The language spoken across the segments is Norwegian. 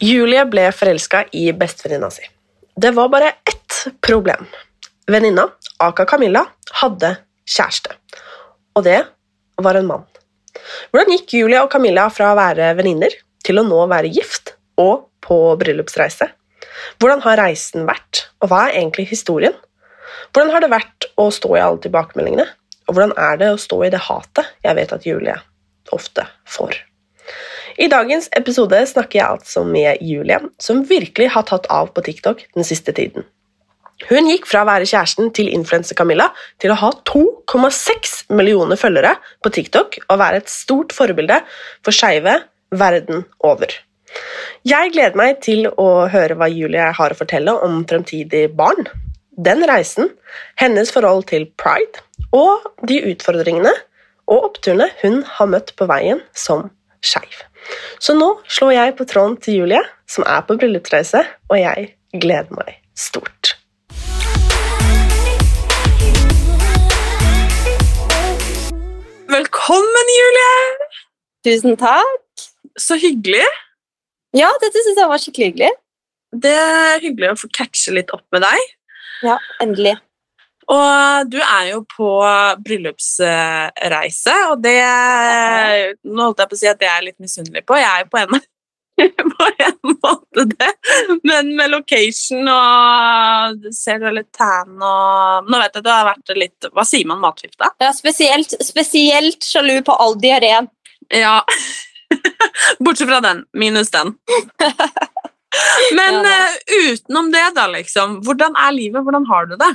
Julie ble forelska i bestevenninna si. Det var bare ett problem. Venninna, Aka Camilla, hadde kjæreste. Og det var en mann. Hvordan gikk Julie og Camilla fra å være venninner til å nå være gift og på bryllupsreise? Hvordan har reisen vært, og hva er egentlig historien? Hvordan har det vært å stå i alle tilbakemeldingene, og hvordan er det å stå i det hatet jeg vet at Julie ofte får? I dagens episode snakker jeg altså med Julie, som virkelig har tatt av på TikTok den siste tiden. Hun gikk fra å være kjæresten til influenser-Camilla til å ha 2,6 millioner følgere på TikTok og være et stort forbilde for skeive verden over. Jeg gleder meg til å høre hva Julie har å fortelle om fremtidig barn, den reisen, hennes forhold til pride og de utfordringene og oppturene hun har møtt på veien som skeiv. Så nå slår jeg på tråden til Julie, som er på bryllupsreise, og jeg gleder meg stort. Velkommen, Julie! Tusen takk. Så hyggelig. Ja, dette syns jeg var skikkelig hyggelig. Det er hyggelig å få catche litt opp med deg. Ja, endelig. Og du er jo på bryllupsreise, og det Nå holdt jeg på å si at det er jeg litt misunnelig på. Jeg er jo på en, på en måte det, men med location og Du ser du er litt tan og Nå vet jeg at det har vært litt Hva sier man matforgifta? Ja, spesielt, spesielt sjalu på all diareen. Ja. Bortsett fra den. Minus den. Men eh, utenom det, da, liksom. Hvordan er livet? Hvordan har du det?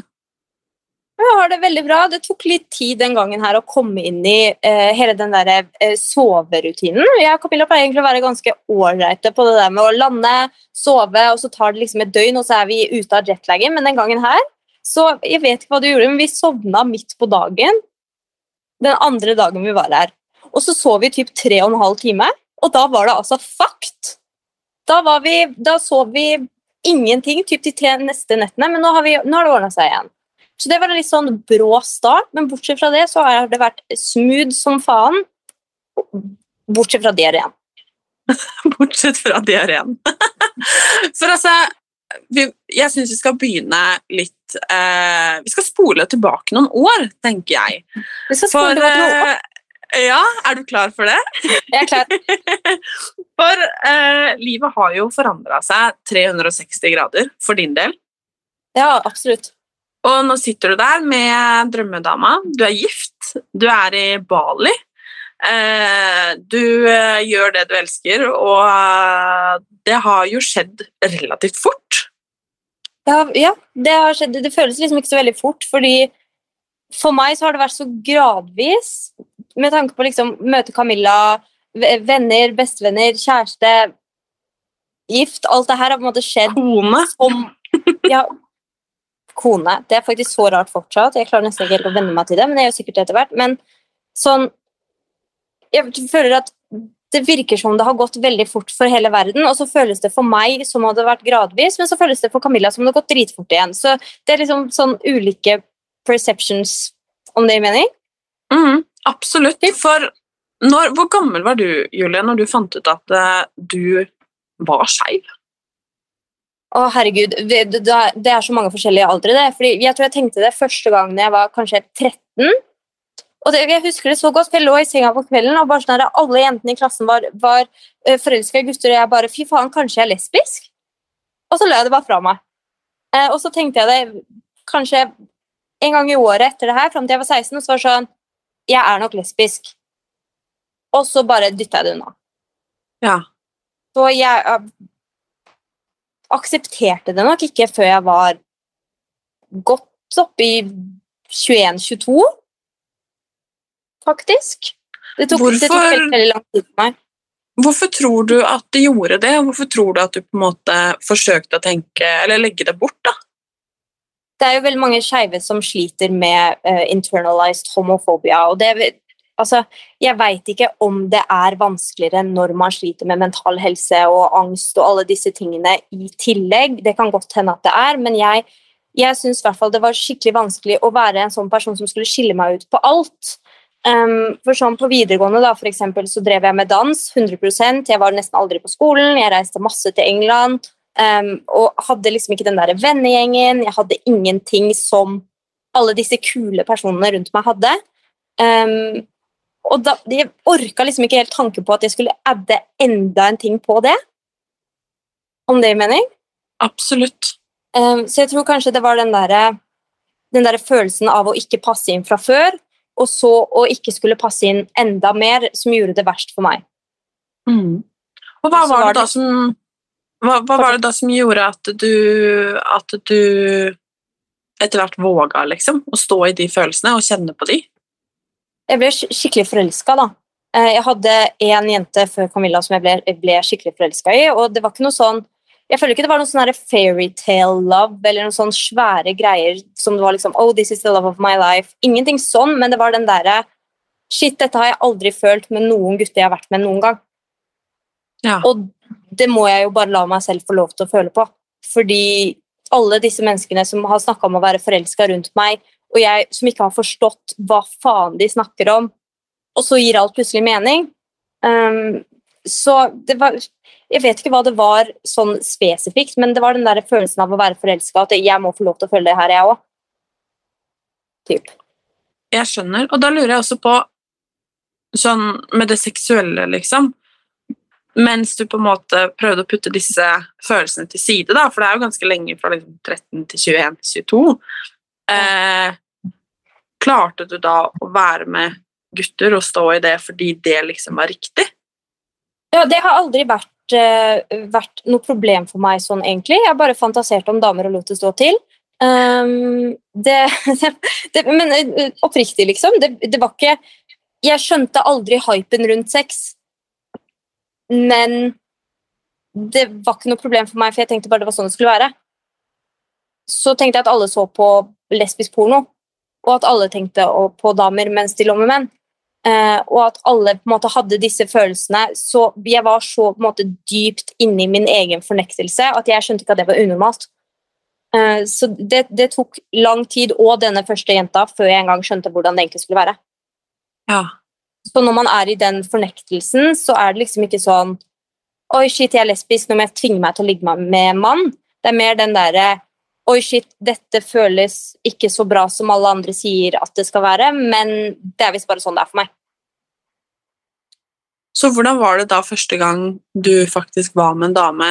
Jeg har det veldig bra. Det tok litt tid den gangen her å komme inn i eh, hele den der eh, soverutinen. Jeg og Camilla pleier egentlig å være ganske ålreite på det der med å lande, sove, og så tar det liksom et døgn, og så er vi ute av jetlagen. Men den gangen her, så jeg vet ikke hva du gjorde, men vi sovna midt på dagen den andre dagen vi var her. Og så sov vi typ tre og en halv time, og da var det altså fucked. Da, var vi, da sov vi ingenting typ de tre neste nettene, men nå har, vi, nå har det ordna seg igjen. Så det var en litt sånn brå start, men bortsett fra det så har det vært smooth som faen. Bortsett fra diareen. Bortsett fra diareen. For altså vi, Jeg syns vi skal begynne litt eh, Vi skal spole tilbake noen år, tenker jeg. Vi skal For spole tilbake noen år. Ja, er du klar for det? Jeg er klar. For eh, livet har jo forandra seg 360 grader for din del. Ja, absolutt. Og nå sitter du der med drømmedama. Du er gift. Du er i Bali. Eh, du eh, gjør det du elsker, og eh, det har jo skjedd relativt fort. Ja, ja det har skjedd. Det føles liksom ikke så veldig fort, fordi for meg så har det vært så gradvis, med tanke på liksom møte Camilla, venner, bestevenner, kjæreste, gift, alt det her har på en måte skjedd Kone. som Ja, kone. Det er faktisk så rart fortsatt. Jeg klarer nesten ikke helt å venne meg til det, men jeg gjør sikkert det etter hvert. Men sånn Jeg føler at det virker som det har gått veldig fort for hele verden, og så føles det for meg som har vært gradvis, men så føles det for Camilla som om det har gått dritfort igjen. Så det er liksom sånn ulike perceptions, om det gir mening. Mm, absolutt. For når, hvor gammel var du, Julie, når du fant ut at uh, du var skeiv? Å, herregud. Det, det, det er så mange forskjellige aldre, det. Fordi jeg tror jeg tenkte det første gangen jeg var kanskje 13. Og det, jeg husker det så godt, for jeg lå i senga på kvelden, og bare sånn at alle jentene i klassen var, var forelska i gutter, og jeg bare Fy faen, kanskje jeg er lesbisk? Og så la jeg det bare fra meg. Eh, og så tenkte jeg det kanskje en gang i året etter det her, fram til jeg var 16, og så var det sånn Jeg er nok lesbisk. Og så bare dytta jeg det unna. Ja. Så jeg aksepterte det nok ikke før jeg var godt opp i 21-22, faktisk. Det tok, det tok veldig, veldig lang tid for meg. Hvorfor tror du at det gjorde det, og hvorfor tror du at du på en måte forsøkte å tenke, eller legge det bort, da? det er jo veldig mange skeive som sliter med uh, internalized homofobia. og det, altså, Jeg veit ikke om det er vanskeligere når man sliter med mental helse og angst og alle disse tingene i tillegg. Det kan godt hende at det er, men jeg, jeg syns det var skikkelig vanskelig å være en sånn person som skulle skille meg ut på alt. Um, for sånn På videregående da, for eksempel, så drev jeg med dans 100% Jeg var nesten aldri på skolen. Jeg reiste masse til England. Um, og hadde liksom ikke den der vennegjengen. Jeg hadde ingenting som alle disse kule personene rundt meg hadde. Um, og da, jeg orka liksom ikke helt tanke på at jeg skulle adde enda en ting på det. Om det gir mening? Absolutt. Um, så jeg tror kanskje det var den derre den der følelsen av å ikke passe inn fra før, og så å ikke skulle passe inn enda mer, som gjorde det verst for meg. Mm. Og hva var var det det- som hva, hva var det da som gjorde at du at du etter hvert våga liksom, å stå i de følelsene og kjenne på de? Jeg ble skikkelig forelska, da. Eh, Jeg hadde én jente før Camilla som jeg ble, jeg ble skikkelig forelska i, og det var ikke noe sånn jeg føler ikke det var noe sånn fairytale love eller noen sånn svære greier som det var liksom Oh, this is the love of my life. Ingenting sånn, men det var den derre Shit, dette har jeg aldri følt med noen gutter jeg har vært med noen gang. Ja. Og det må jeg jo bare la meg selv få lov til å føle på. Fordi alle disse menneskene som har snakka om å være forelska rundt meg, og jeg som ikke har forstått hva faen de snakker om, og så gir alt plutselig mening. Um, så det var Jeg vet ikke hva det var sånn spesifikt, men det var den der følelsen av å være forelska, at jeg må få lov til å følge det her, jeg òg. Typ. Jeg skjønner. Og da lurer jeg også på sånn med det seksuelle, liksom. Mens du på en måte prøvde å putte disse følelsene til side, da, for det er jo ganske lenge fra liksom 13 til 21 til 22. Eh, klarte du da å være med gutter og stå i det fordi det liksom var riktig? Ja, det har aldri vært, eh, vært noe problem for meg sånn, egentlig. Jeg har bare fantasert om damer og lot det stå til. Um, det, det, men eh, oppriktig, liksom. Det, det var ikke Jeg skjønte aldri hypen rundt sex, men det var ikke noe problem for meg, for jeg tenkte bare det var sånn det skulle være. Så tenkte jeg at alle så på lesbisk porno, og at alle tenkte på damer mens de lå med menn. Eh, og at alle på en måte hadde disse følelsene. Så jeg var så på en måte dypt inne i min egen fornektelse at jeg skjønte ikke at det var unormalt. Eh, så det, det tok lang tid, og denne første jenta, før jeg engang skjønte hvordan det egentlig skulle være. Ja. Så når man er i den fornektelsen, så er det liksom ikke sånn Oi, shit, jeg er lesbisk, nå må jeg tvinge meg til å ligge med en mann. Det er mer den derre Oi, shit, dette føles ikke så bra som alle andre sier at det skal være, men det er visst bare sånn det er for meg. Så hvordan var det da første gang du faktisk var med en dame,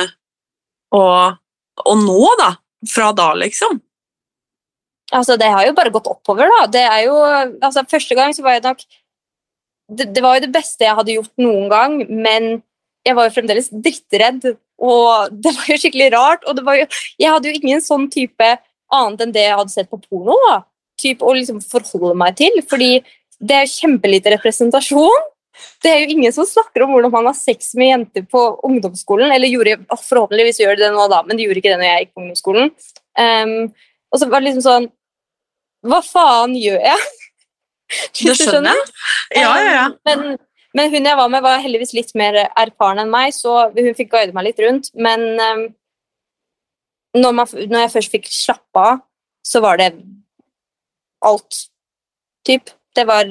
og, og nå, da? Fra da, liksom? Altså, det har jo bare gått oppover, da. Det er jo, altså, første gang så var jeg nok det, det var jo det beste jeg hadde gjort noen gang, men jeg var jo fremdeles drittredd, og det var jo skikkelig rart. Og det var jo, jeg hadde jo ingen sånn type annet enn det jeg hadde sett på porno, da. Typ å liksom forholde meg til, fordi det er kjempelite representasjon. Det er jo ingen som snakker om hvordan man har sex med jenter på ungdomsskolen. Eller gjorde, forhåpentligvis gjør de det nå, da, men de gjorde ikke det når jeg gikk på ungdomsskolen. Um, og så var det liksom sånn Hva faen gjør jeg? Det skjønner jeg. Ja, ja, ja. Um, Men, men hun jeg var med, var heldigvis litt mer erfaren enn meg, så hun fikk guide meg litt rundt. Men um, når, man, når jeg først fikk slappe av, så var det alt. Typ. Det var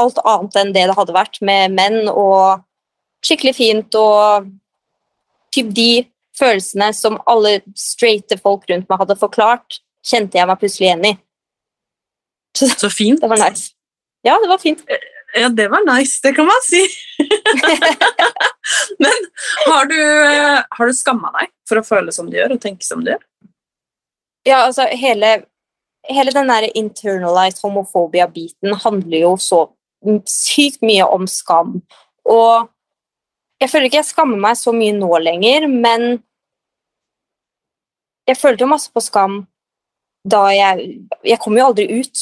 alt annet enn det det hadde vært med menn, og skikkelig fint, og typ de følelsene som alle straighte folk rundt meg hadde forklart, kjente jeg meg plutselig igjen i. Så Så fint. det var nice. Ja, det var fint. Ja, det var nice, det kan man si. Men har du, har du skamma deg for å føle som du gjør og tenke som du gjør? Ja, altså hele, hele den der internalized homofobia-biten handler jo så sykt mye om skam. Og jeg føler ikke jeg skammer meg så mye nå lenger, men jeg følte jo masse på skam da jeg Jeg kom jo aldri ut,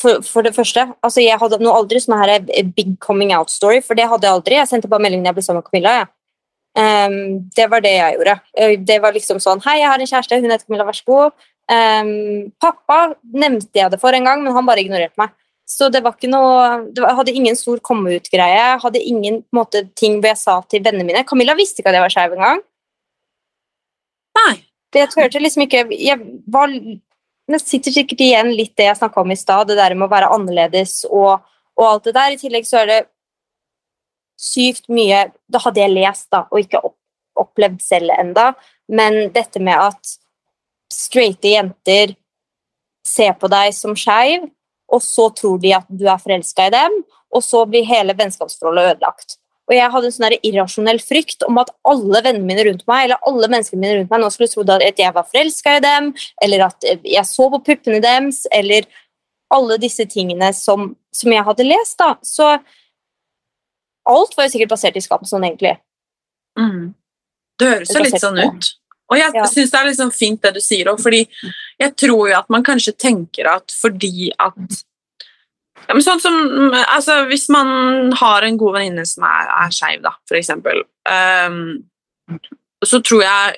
for, for det første. Altså, jeg hadde nå aldri sånn her big coming out-story, for det hadde jeg aldri. Jeg sendte bare melding da jeg ble sammen med Camilla. Ja. Um, det var det jeg gjorde. Eh, Det var liksom sånn Hei, jeg har en kjæreste, hun heter Camilla, vær så god. Um, pappa nevnte jeg det for en gang, men han bare ignorerte meg. Så det var ikke noe det var, Hadde ingen stor komme ut-greie. Hadde ingen måte, ting hvor jeg sa til vennene mine Camilla visste ikke at jeg var skeiv engang. Nei. Det turte liksom ikke Jeg var Det sitter sikkert igjen litt det jeg snakka om i stad, det der med å være annerledes og, og alt det der. I tillegg så er det sykt mye Da hadde jeg lest, da, og ikke opp, opplevd selv enda, men dette med at straighte jenter ser på deg som skeiv, og så tror de at du er forelska i dem, og så blir hele vennskapsforholdet ødelagt. Og jeg hadde en sånn irrasjonell frykt om at alle vennene mine rundt meg eller alle menneskene mine rundt meg nå skulle tro at jeg var forelska i dem, eller at jeg så på puppene deres, eller alle disse tingene som, som jeg hadde lest. da. Så alt var jo sikkert basert i skap sånn, egentlig. Mm. Det høres jo litt sånn ut. Og jeg Ja. synes det er liksom fint det du sier òg, fordi jeg tror jo at man kanskje tenker at fordi at ja, men sånn som, altså, Hvis man har en god venninne som er, er skeiv, for eksempel, um, så tror jeg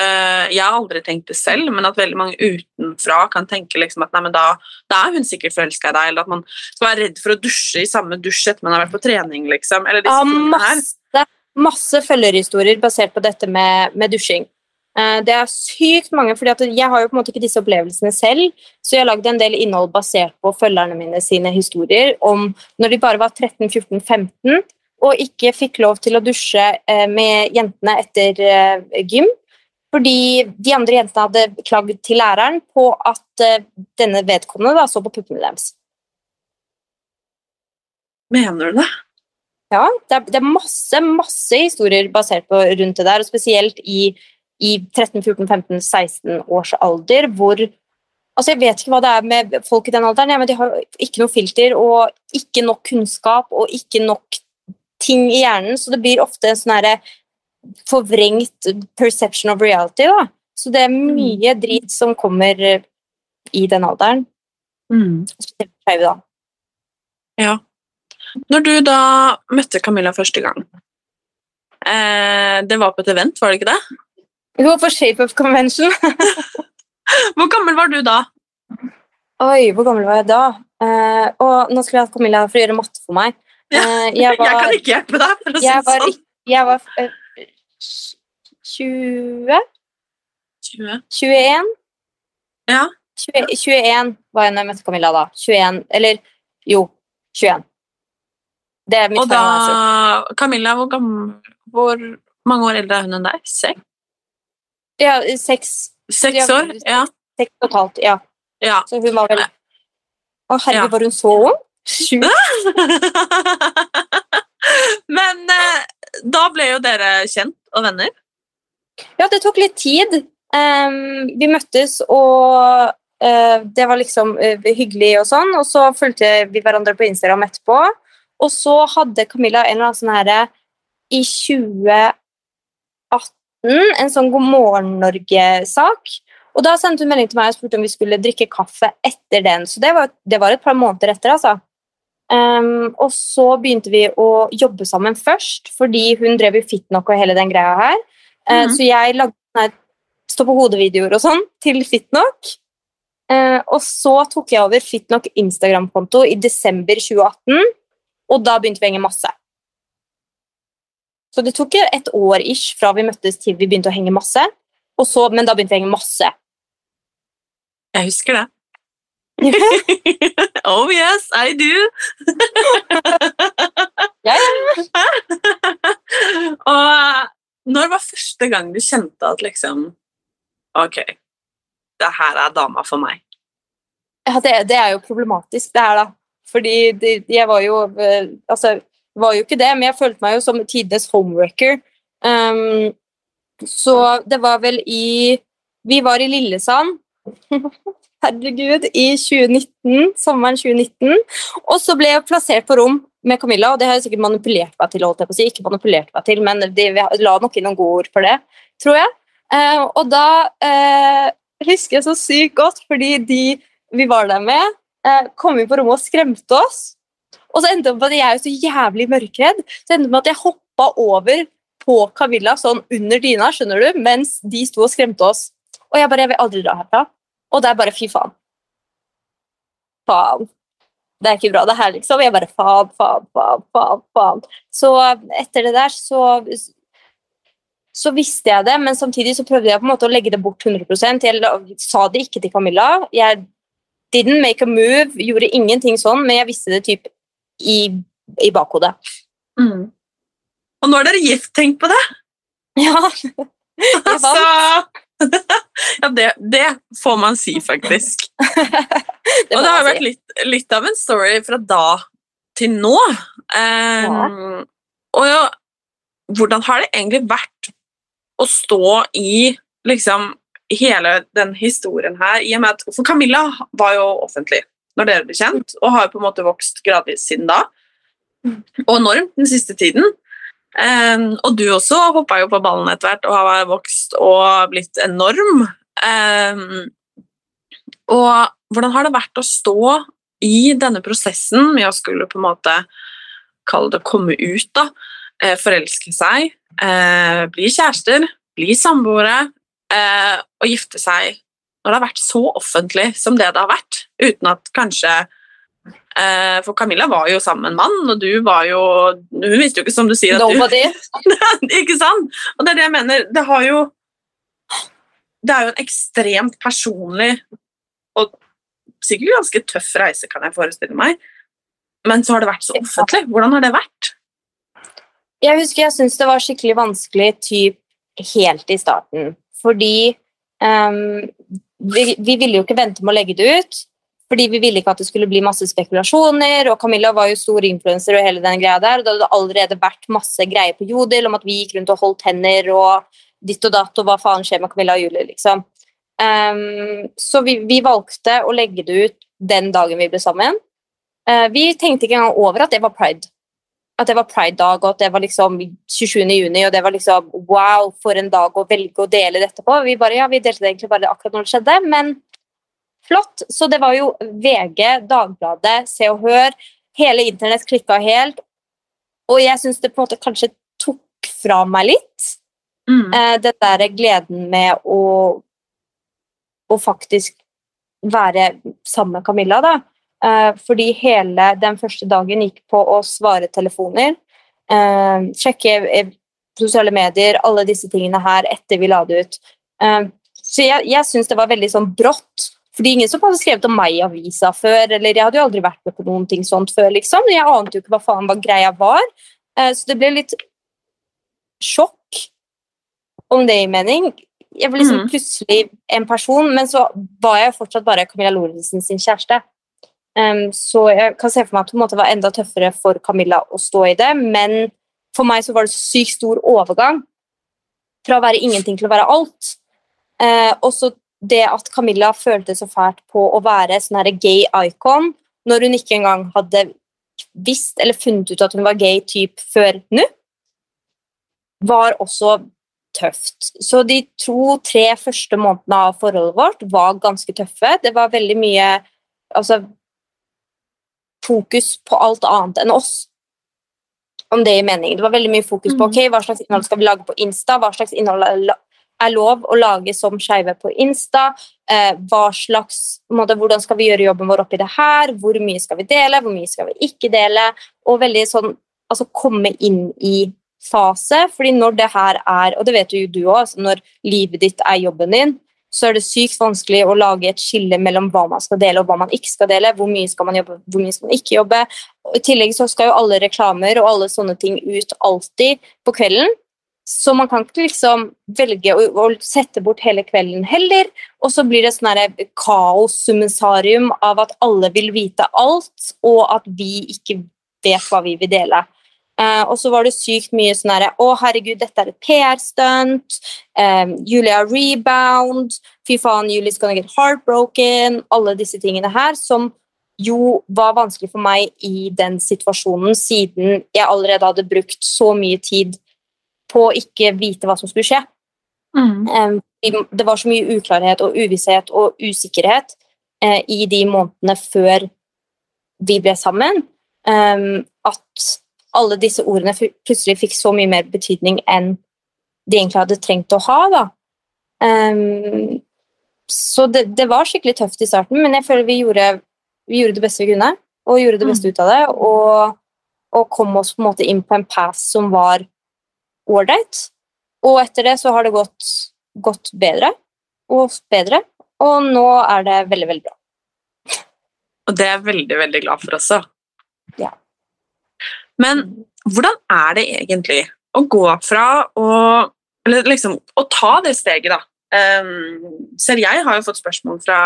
uh, Jeg har aldri tenkt det selv, men at veldig mange utenfra kan tenke liksom at nei, men da, da er hun sikkert forelska i deg, eller at man skal være redd for å dusje i samme dusj etter man har vært på trening. liksom, eller disse Ja, masse, masse følgerhistorier basert på dette med, med dusjing. Eh, Det er sykt mange, at jeg har jo på en måte ikke disse opplevelsene selv, så jeg har lagd en del innhold basert på følgerne mine sine historier om når de bare var 13-14-15 og ikke fikk lov til å dusje eh, med jentene etter eh, gym. Fordi de andre jentene hadde klagd til læreren på at denne vedkommende da, så på puppene deres. Mener du det? Ja, det det er masse, masse historier basert på rundt det der, og spesielt i, i 13-14-15-16 års alder, hvor Altså, jeg vet ikke hva det er med folk i den alderen, ja, men de har ikke noe filter og ikke nok kunnskap og ikke nok ting i hjernen, så det blir ofte en sånn forvrengt perception of reality, da. Så det er mye drit som kommer eh, i den alderen. Spesielt skeive, da. Ja. Når du da møtte Camilla første gang eh, Det var på et event, var det ikke det? Hun var på Shape Up Convention. Hvor gammel var du da? Oi, hvor gammel var jeg da? Uh, og nå skulle jeg hatt Camilla for å gjøre matte for meg. Uh, jeg, var, Jeg kan ikke hjelpe deg, for å si det sånn. jeg var uh, 20 20. 21? Ja. 20, 21 var jeg når jeg møtte Camilla da. 21, eller jo, 21. Det er mitt Og da. Camilla, hvor, gammel, hvor mange år eldre er hun enn deg? Seks? Ja, seks, Seks år? Ja. seks og et halvt, ja. ja. Så hun var vel Å, herregud, Ja. var hun så ung? Sjukt. Men eh, da ble jo dere kjent og venner. Ja, det tok litt tid. Um, vi møttes, og uh, det var liksom uh, hyggelig og sånn. Og så fulgte vi hverandre på Instagram etterpå. Og så hadde Camilla en eller annen sånn herre i 2018 en sånn God morgen Norge-sak. Og da sendte hun melding til meg og spurte om vi skulle drikke kaffe etter den. Så det var, det var et par måneder etter, altså. Um, og så begynte vi å jobbe sammen først, fordi hun drev jo Fitnok og hele den greia her. Eh, Mhm. Så jeg lagde stå på hodet-videoer og sånn til Fitnok. Uh, og så tok jeg over Fitnok Instagram-konto i desember 2018, og da begynte vi å henge masse. Så det tok et år ish fra vi møttes til vi begynte å henge masse, så, men da begynte vi å henge masse. Jeg husker det. oh yes, I do! Ja, og Når var første gang du kjente at liksom Ok, det her er dama for meg. Ja, det, det er jo problematisk, det her, da. Fordi det, jeg var jo eh, Altså, var jo ikke det, men jeg følte meg jo som tidenes homewrecker. Um, så det var vel i Vi var i Lillesand. Herregud, i 2019, sommeren 2019. Og så ble jeg plassert på rom med Camilla, og det har jeg sikkert manipulert meg til. holdt jeg på å si. Ikke manipulert meg til, men de, la nok inn noen gode ord for det, tror jeg. Uh, og da uh, husker jeg så sykt godt, fordi de vi var der med, uh, kom inn på rommet og skremte oss. Og så endte det med at jeg er så jævlig mørkredd, så endte det med at jeg hoppa over på Camilla sånn under dyna, skjønner du, mens de sto og skremte oss. Og jeg bare Jeg vil aldri dra herfra. Og det er bare fy faen. Faen. Det er ikke bra, det her, liksom. Jeg bare faen, faen, faen, faen. faen. Så etter det der så så visste jeg det, men samtidig så prøvde jeg på en måte å legge det bort 100 Jeg sa det ikke til Camilla. Jeg didn't make a move, gjorde ingenting sånn, men jeg visste det typ i, i bakhodet. Mm. Og nå er dere gift, tenk på det! Ja. altså Ja, det, det, får man si, faktisk. det og det har vært litt, litt, av en story fra da til nå. Um, ja. Og ja, hvordan har det egentlig vært å stå i liksom hele den historien her i og med at, For Camilla var jo offentlig når dere ble kjent, og har på en måte vokst gradvis siden da. Og enormt den siste tiden. Um, og du også hoppa jo på ballen etter hvert og har vokst og blitt enorm. Um, og hvordan har det vært å stå i denne prosessen med å skulle på en måte kalle det komme ut, da, uh, forelske seg, eh, bli kjærester, bli samboere eh, og gifte seg når det har vært så offentlig som det det har vært, uten at kanskje For Camilla var jo sammen med en mann, og du var jo Hun visste jo ikke, som du sier at Nobody. du Ikke sant? Og det er det jeg mener. Det har jo det er jo en ekstremt personlig og sikkert ganske tøff reise, kan jeg forestille meg. Men så har det vært så offentlig. Hvordan har det vært? Jeg husker jeg syntes det var skikkelig vanskelig typ helt i starten. Fordi um, vi, vi, ville jo ikke vente med å legge det ut. Fordi vi ville ikke at det skulle bli masse spekulasjoner. Og Camilla var jo stor influenser og hele den greia der. Og det hadde allerede vært masse greier på Jodel om at vi gikk rundt og holdt hender og ditt og datt, og hva faen skjer med Camilla og Julie, liksom. Um, så vi, vi, valgte å legge det ut den dagen vi ble sammen. Uh, vi tenkte ikke engang over at det var pride. At det var pride-dag, og at det var liksom 27. juni, og det var liksom wow, for en dag å velge å dele dette på. Vi bare, ja, vi delte det egentlig bare akkurat når det skjedde, men flott. Så det var jo VG, Dagbladet, Se og Hør. Hele internett klikka helt. Og jeg syns det på en måte kanskje tok fra meg litt. Mm. Eh, den der gleden med å, å faktisk være sammen med Camilla, da. Eh, fordi hele den første dagen gikk på å svare telefoner, eh, sjekke sosiale medier, alle disse tingene her etter vi la det ut. Eh, så jeg, jeg syns det var veldig sånn brått. Fordi ingen som hadde skrevet om meg i avisa før, eller jeg hadde jo aldri vært med på noen ting sånt før, liksom. Jeg ante jo ikke hva faen hva greia var. Så det ble litt sjokk om det gir mening. Jeg ble liksom mm. plutselig en person, men så var jeg fortsatt bare Camilla Lorentzen sin kjæreste. Um, så jeg kan se for meg at det var enda tøffere for Camilla å stå i det, men for meg så var det så sykt stor overgang fra å være ingenting til å være alt. Uh, og så det at Camilla følte så fælt på å være sånn her gay icon når hun ikke engang hadde visst eller funnet ut at hun var gay typ før nå, var også tøft. Så de to-tre første månedene av forholdet vårt var ganske tøffe. Det var veldig mye altså, fokus på alt annet enn oss. Om det gir mening. Det var veldig mye fokus på mm. ok, hva slags innhold skal vi lage på Insta, hva slags innhold er lov å lage som skeive på Insta, eh, hva slags, måte, hvordan skal vi gjøre jobben vår oppi det her, hvor mye skal vi dele, hvor mye skal vi ikke dele, og veldig sånn altså komme inn i fase. fordi når det her er, og det vet jo du òg, altså når livet ditt er jobben din, så er det sykt vanskelig å lage et skille mellom hva man skal dele og hva man ikke skal dele. Hvor mye skal man jobbe, hvor mye skal man ikke jobbe. I tillegg så skal jo alle reklamer og alle sånne ting ut alltid på kvelden. Så man kan ikke liksom velge å, å sette bort hele kvelden heller. Og så blir det sånn kaos-summensarium av at alle vil vite alt, og at vi ikke vet hva vi vil dele. Eh, og så var det sykt mye sånn herre Å, herregud, dette er et PR-stunt. Um, Julia rebound. Fy faen, Julie's gonna get heartbroken. Alle disse tingene her som jo var vanskelig for meg i den situasjonen, siden jeg allerede hadde brukt så mye tid på å ikke vite hva som skulle skje. Mm. Um, det var så mye uklarhet og uvisshet og usikkerhet eh, i de månedene før vi ble sammen, um, at alle disse ordene plutselig fikk så mye mer betydning enn de egentlig hadde trengt å ha. Da. Um, så det, det var skikkelig tøft i starten, men jeg føler vi gjorde, vi gjorde det beste vi kunne, og gjorde det beste ut av det, og, og kom oss på en måte inn på en pass som var ålreit. Og etter det så har det gått, gått bedre og bedre, og nå er det veldig, veldig bra. Og det er jeg veldig, veldig glad for også. Ja. Men hvordan er det egentlig å gå fra å liksom å ta det steget, da. Um, selv jeg har jo fått spørsmål fra,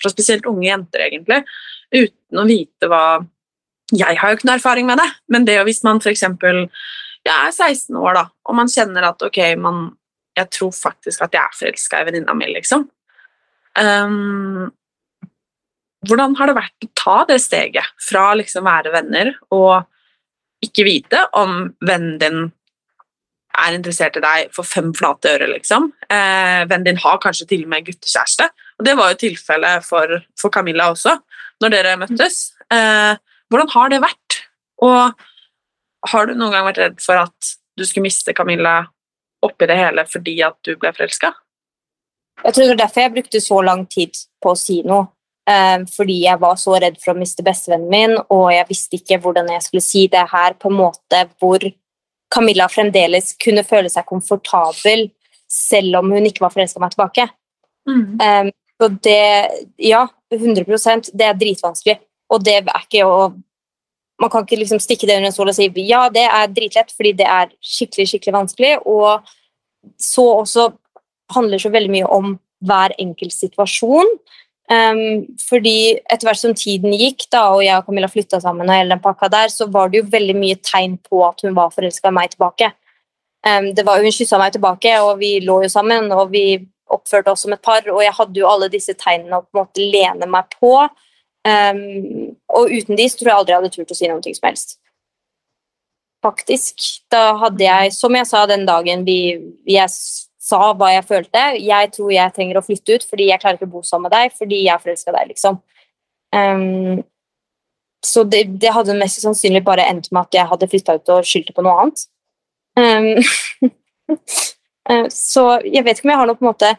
fra spesielt unge jenter, egentlig, uten å vite hva Jeg har jo ikke noe erfaring med det, men det hvis man f.eks. Jeg er 16 år, da, og man kjenner at ok, man, jeg tror faktisk at jeg er forelska i venninna mi, liksom. Um, hvordan har det vært å ta det steget fra liksom være venner og ikke vite om vennen din er interessert i deg for fem flate øre, liksom. Eh, vennen din har kanskje til og med guttekjæreste, og det var jo tilfellet for, for Camilla også, når dere møttes. Eh, hvordan har det vært? Og har du noen gang vært redd for at du skulle miste Camilla oppi det hele fordi at du ble forelska? Jeg tror det var derfor jeg brukte så lang tid på å si noe. Eh, fordi jeg var så redd for å miste bestevennen min, og jeg visste ikke hvordan jeg skulle si det her på en måte hvor Camilla fremdeles kunne føle seg komfortabel selv om hun ikke var forelska meg tilbake. Eh, så det Ja, 100% Det er dritvanskelig. Og det er ikke å Man kan ikke liksom stikke det under en stol og si ja, det er dritlett, fordi det er skikkelig, skikkelig vanskelig. Og så også handler så veldig mye om hver enkelt situasjon. Um, fordi etter hvert som tiden gikk, da, og jeg og Camilla flytta sammen, og hele den pakka der, så var det jo veldig mye tegn på at hun var forelska i meg tilbake. Um, var, hun kyssa meg tilbake, og vi lå jo sammen, og vi oppførte oss som et par, og jeg hadde jo alle disse tegnene å på en måte lene meg på. Um, og uten de så tror jeg aldri jeg hadde turt å si noe som helst. Faktisk. Da hadde jeg, som jeg sa den dagen vi, jeg sa hva jeg følte. Jeg tror jeg trenger å flytte ut fordi jeg klarer ikke å bo sammen med deg fordi jeg er forelska i deg, liksom. Um, så det, det hadde mest sannsynlig bare endt med at jeg hadde flytta ut og skyldte på noe annet. Um, så jeg vet ikke om jeg har noe på en måte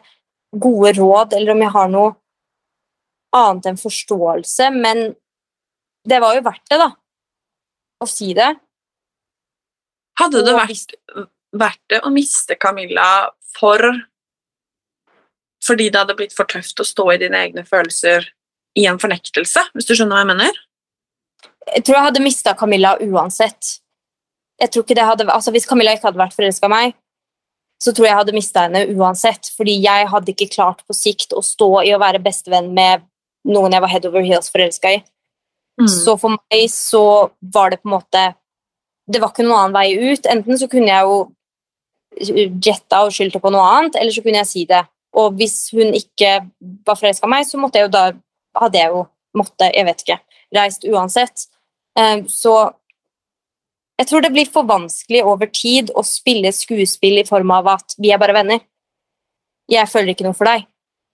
gode råd, eller om jeg har noe annet enn forståelse, men det var jo verdt det, da. Å si det. Hadde det vært, vært det å miste Camilla for fordi det hadde blitt for tøft å stå i dine egne følelser i en fornektelse, hvis du skjønner hva jeg mener? Jeg tror jeg hadde mista Camilla uansett. Jeg tror ikke det hadde, altså Hvis Camilla ikke hadde vært forelska i meg, så tror jeg jeg hadde mista henne uansett. Fordi jeg hadde ikke klart på sikt å stå i å være bestevenn med noen jeg var head over heels forelska i. Så for meg så var det på en måte Det var ikke noen annen vei ut. Enten så kunne jeg jo jetta og skyldte på noe annet, eller så kunne jeg si det. Og hvis hun ikke var forelska i meg, så måtte jeg jo da hadde jeg jo måtte, jeg vet ikke, reist uansett. Eh, Så jeg tror det blir for vanskelig over tid å spille skuespill i form av at vi er bare venner. Jeg føler ikke noe for deg.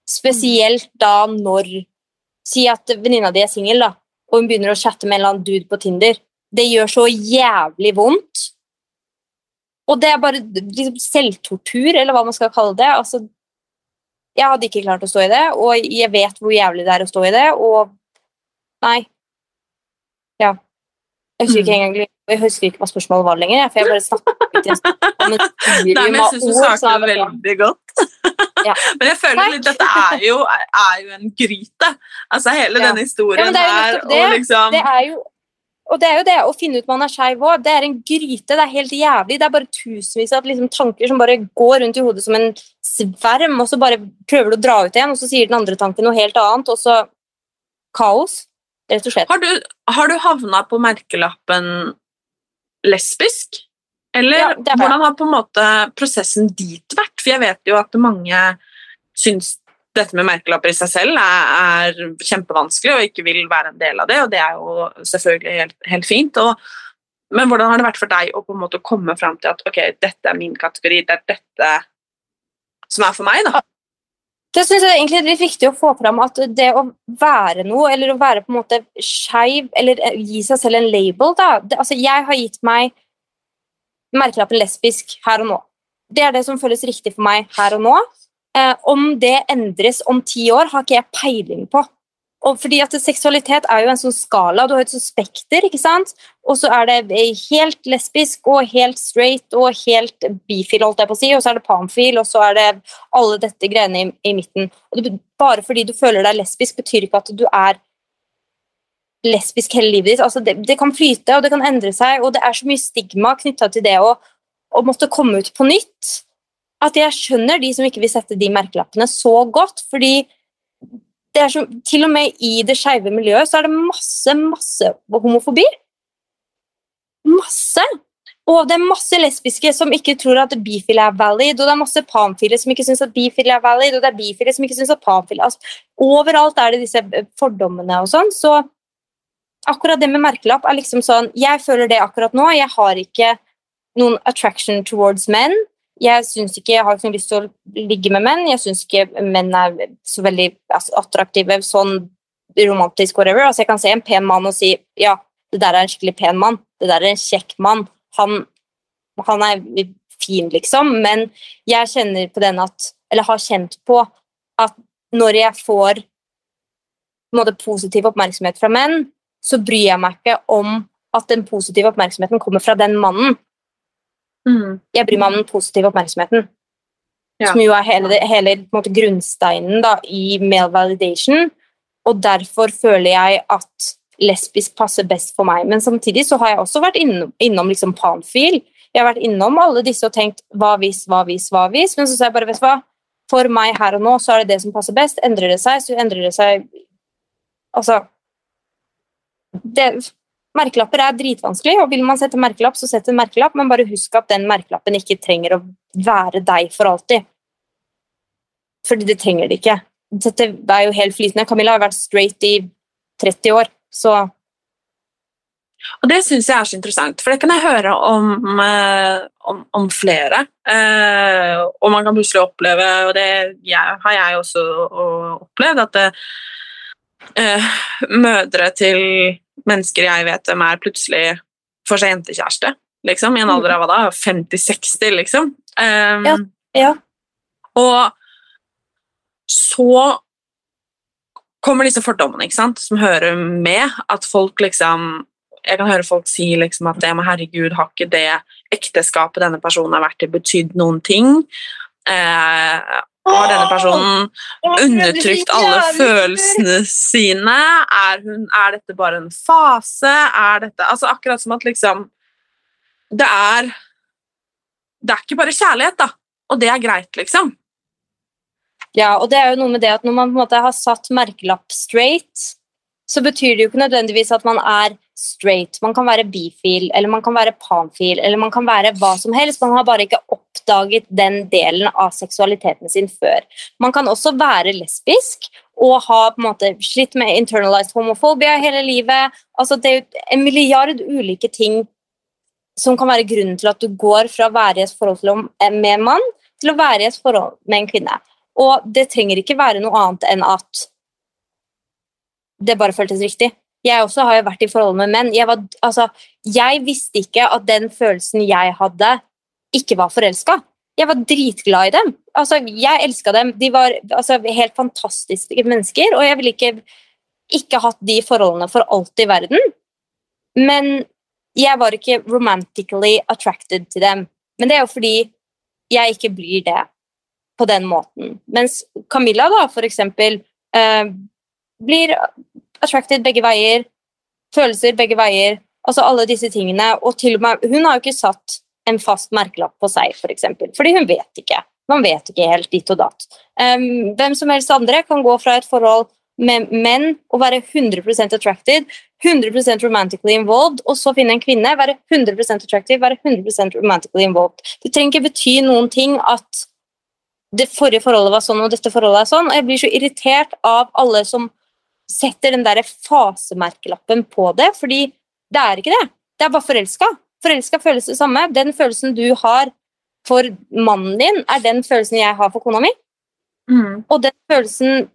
Spesielt da når Si at venninna di er singel, og hun begynner å chatte med en eller annen dude på Tinder. Det gjør så jævlig vondt. Og det er bare liksom, selvtortur, eller hva man skal kalle det. Altså, jeg hadde ikke klart å stå i det, og jeg vet hvor jævlig det er å stå i det, og Nei. Ja. Jeg husker ikke engang jeg husker ikke hva spørsmålet var lenger, for jeg bare snakket om et Nei, volume men jeg av syns du ord, sånn, veldig godt. Ja. Men jeg føler Takk. litt dette er jo, er jo en gryte. Altså hele Ja. denne historien Ja, men det er jo her og liksom Det er jo Og det er jo det å finne ut man er skeiv òg. Det er en gryte. Det er helt jævlig. Det er bare tusenvis av liksom, tanker som bare går rundt i hodet som en sverm, og så bare prøver du å dra ut igjen, og så sier den andre tanken noe helt annet, og så kaos. Rett og slett. Har du, har du havna på merkelappen lesbisk? Eller Ja, hvordan har på en måte prosessen dit vært? For jeg vet jo at mange syns dette med merkelapper i seg selv er, er kjempevanskelig og ikke vil være en del av det, og det er jo selvfølgelig helt, helt fint. Og, men hvordan har det vært for deg å på en måte komme fram til at ok, dette er min kategori, det er dette som er for meg, da? Det synes jeg egentlig er litt viktig å få fram at det å være noe, eller å være på en måte skeiv, eller gi seg selv en label da, det, altså Jeg har gitt meg merkelappen lesbisk her og nå. Det er det som føles riktig for meg her og nå. Eh, om det endres om ti år, har ikke jeg peiling på. Og fordi at Seksualitet er jo en sånn skala. Du har et sånt spekter, ikke sant? og så er det helt lesbisk og helt straight og helt bifil, holdt jeg på å si, og så er det pamfil, og så er det alle dette greiene i, i midten. Og det, bare fordi du føler deg lesbisk, betyr ikke at du er lesbisk hele livet ditt. Altså det, det kan flyte, og det kan endre seg, og det er så mye stigma knytta til det å, å måtte komme ut på nytt at jeg skjønner de som ikke vil sette de merkelappene så godt, fordi det er så, til og med i det skeive miljøet så er det masse, masse homofobi. Masse! Og det er masse lesbiske som ikke tror at bifile er valid, og det er masse panfile som ikke syns at bifile er valid, og det er bifile som ikke syns at panfile altså, Overalt er det disse fordommene og sånn, så akkurat det med merkelapp er liksom sånn Jeg føler det akkurat nå. Jeg har ikke noen attraction towards menn. Jeg synes ikke, jeg har ikke lyst til å ligge med menn. Jeg syns ikke menn er så veldig altså, attraktive sånn romantisk whatever. Altså, jeg kan se en pen mann og si ja, det der er en skikkelig pen mann. Det der er en kjekk mann. Han, han er fin, liksom. Men jeg kjenner på den at Eller har kjent på at når jeg får måte, positiv oppmerksomhet fra menn, så bryr jeg meg ikke om at den positive oppmerksomheten kommer fra den mannen. Mm. Jeg bryr meg om den positive oppmerksomheten. Ja. Som jo er hele, hele måte, grunnsteinen da, i male validation. Og derfor føler jeg at lesbisk passer best for meg. Men samtidig så har jeg også vært innom, innom liksom panfil. Jeg har vært innom alle disse og tenkt hva hvis, hva hvis, hva hvis. Men så sa jeg bare, vet du hva, for meg her og nå så er det det som passer best. Endrer det seg, så endrer det seg Altså det, Merkelapper er dritvanskelig, og vil man sette merkelapp, så sett en merkelapp, men bare husk at den merkelappen ikke trenger å være deg for alltid. Fordi det trenger det ikke. Dette er jo helt flytende. Camilla har vært straight i 30 år, så Og det syns jeg er så interessant, for det kan jeg høre om, eh, om, om flere. Eh, og man kan plutselig oppleve, og det har jeg også opplevd, at det, eh, mødre til mennesker jeg vet hvem er, plutselig får seg jentekjæreste. Liksom, I en alder av hva da? 50-60, liksom. Um, Ja, ja. Og så kommer disse fordommene ikke sant, som hører med. At folk liksom Jeg kan høre folk si liksom at det, men herregud, har ikke det ekteskapet denne personen har vært i, betydd noen ting? Eh, har denne personen undertrykt alle følelsene sine? Er, hun, er dette bare en fase? Er dette Altså akkurat som at liksom Det er Det er ikke bare kjærlighet, da. Og det er greit, liksom. Ja, og det er jo noe med det at når man på en måte har satt merkelapp straight, så betyr det jo ikke nødvendigvis at man er straight. Man kan være bifil, eller man kan være panfil, eller man kan være hva som helst. Man har bare ikke oppdaget den delen av seksualiteten sin før. Man kan også være lesbisk og ha på en måte slitt med internalized homofobia hele livet. Altså, det er en milliard ulike ting som kan være grunnen til at du går fra å være i et forhold å- med en mann til å være i et forhold med en kvinne. Og det trenger ikke være noe annet enn at det bare føltes riktig. Jeg også har jo vært i forhold med menn. Jeg, var, altså, jeg visste ikke at den følelsen jeg hadde, ikke var forelska. Jeg var dritglad i dem. Altså, jeg elska dem. De var altså, helt fantastiske mennesker, og jeg ville ikke, ikke hatt de forholdene for alt i verden. Men jeg var ikke romantically attracted til dem. Men det er jo fordi jeg ikke blir det på den måten. Mens Camilla, da, for eksempel, eh, blir attracted begge veier. Følelser begge veier. Altså alle disse tingene. Og til og med, hun har jo ikke satt en fast merkelapp på seg, for eksempel, fordi hun vet ikke. Man vet ikke helt ditt og datt. Um, hvem som helst andre kan gå fra et forhold med menn og være 100 attracted, 100 romantically involved, og så finne en kvinne, være 100 attractive, være 100 romantically involved. Det trenger ikke bety noen ting at det forrige forholdet var sånn, og dette forholdet er sånn. Og jeg blir så irritert av alle som setter den der fasemerkelappen på det, fordi det er ikke det. Det er bare forelska. Forelska føles det samme. Den følelsen du har for mannen din, er den følelsen jeg har for kona mi. Mm. Og den følelsen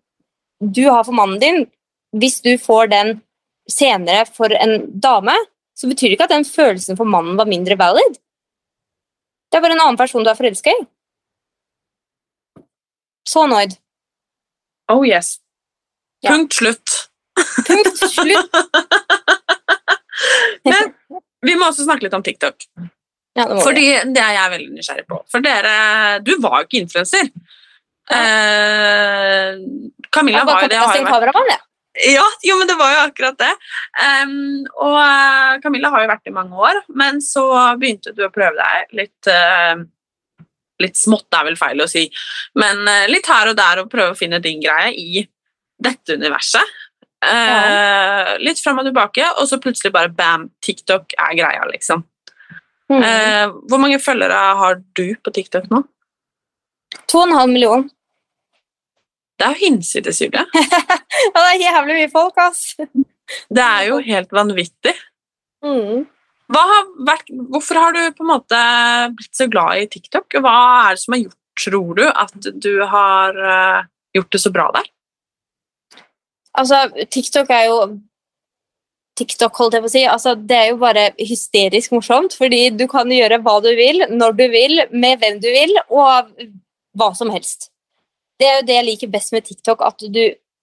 du har for mannen din, hvis du får den senere for en dame, så betyr det ikke at den følelsen for mannen var mindre valid. Det er bare en annen person du er forelska i. Så annoyed. Oh yes. Ja. Punkt slutt. Punkt slutt. Men vi må også snakke litt om TikTok. Ja, det. Fordi det er jeg veldig nysgjerrig på. For dere, du var jo ikke influenser. Eh, Camilla var jo det. Har jo vært, ja, jo, men det var jo akkurat det. Um, og eh, Camilla har jo vært i mange år, men så begynte du å prøve deg litt uh, Litt smått er vel feil å si, men uh, litt her og der å prøve å finne din greie i dette universet. Eh, Litt fram og tilbake, og så plutselig bare bam, TikTok er greia, liksom. Mm. Eh, hvor mange følgere har du på TikTok nå? To og en halv million. Det er jo hinsides, Julie. Ja, det er jævlig mye folk, ass. Det er jo helt vanvittig. Mm. Har vært, hvorfor har du på en måte blitt så glad i TikTok? Hva er det som har gjort, tror du, at du har eh, gjort det så bra der? Altså, TikTok er jo TikTok, holdt jeg på å si. Altså, det er jo bare hysterisk morsomt, fordi du kan gjøre hva du vil, når du vil, med hvem du vil, og hva som helst. Det er jo det jeg liker best med TikTok, at du,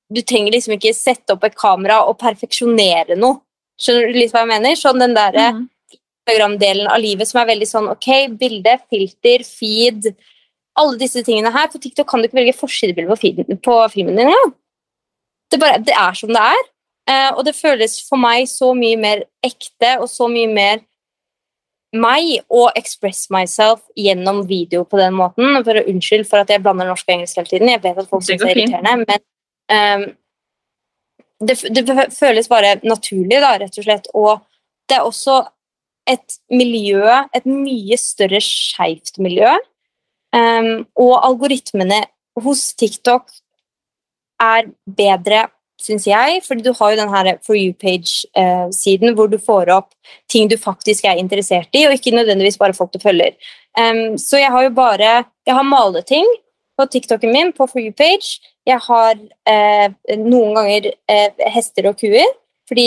du trenger liksom ikke sette opp et kamera og perfeksjonere noe. Skjønner du litt hva jeg mener? Sånn den der Instagram-delen av livet som er veldig sånn ok, bilde, filter, feed Alle disse tingene her. På TikTok kan du ikke velge forsidebilde på, på filmen din engang. Det, bare, det er som det er. Eh, og det føles for meg så mye mer ekte og så mye mer meg å express myself gjennom video på den måten. For å Unnskyld for at jeg blander norsk og engelsk hele tiden. Jeg vet at folk syns det er irriterende, men ehm, det, det føles bare naturlig, da, rett og slett. Og det er også et miljø, et mye større skeivt miljø. Um, og algoritmene hos TikTok er bedre, syns jeg, fordi du har jo den her For you-page-siden hvor du får opp ting du faktisk er interessert i, og ikke nødvendigvis bare folk du følger. Um, så jeg har jo bare Jeg har maleting på TikToken min, på For you-page. Jeg har eh, noen ganger eh, hester og kuer, fordi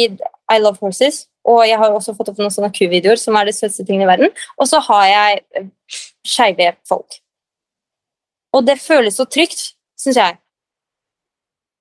I love horses. Og jeg har også fått opp noen sånne kuvideoer, som er det søteste tingene i verden. Og så har jeg eh, skeive folk. Og det føles så trygt, syns jeg.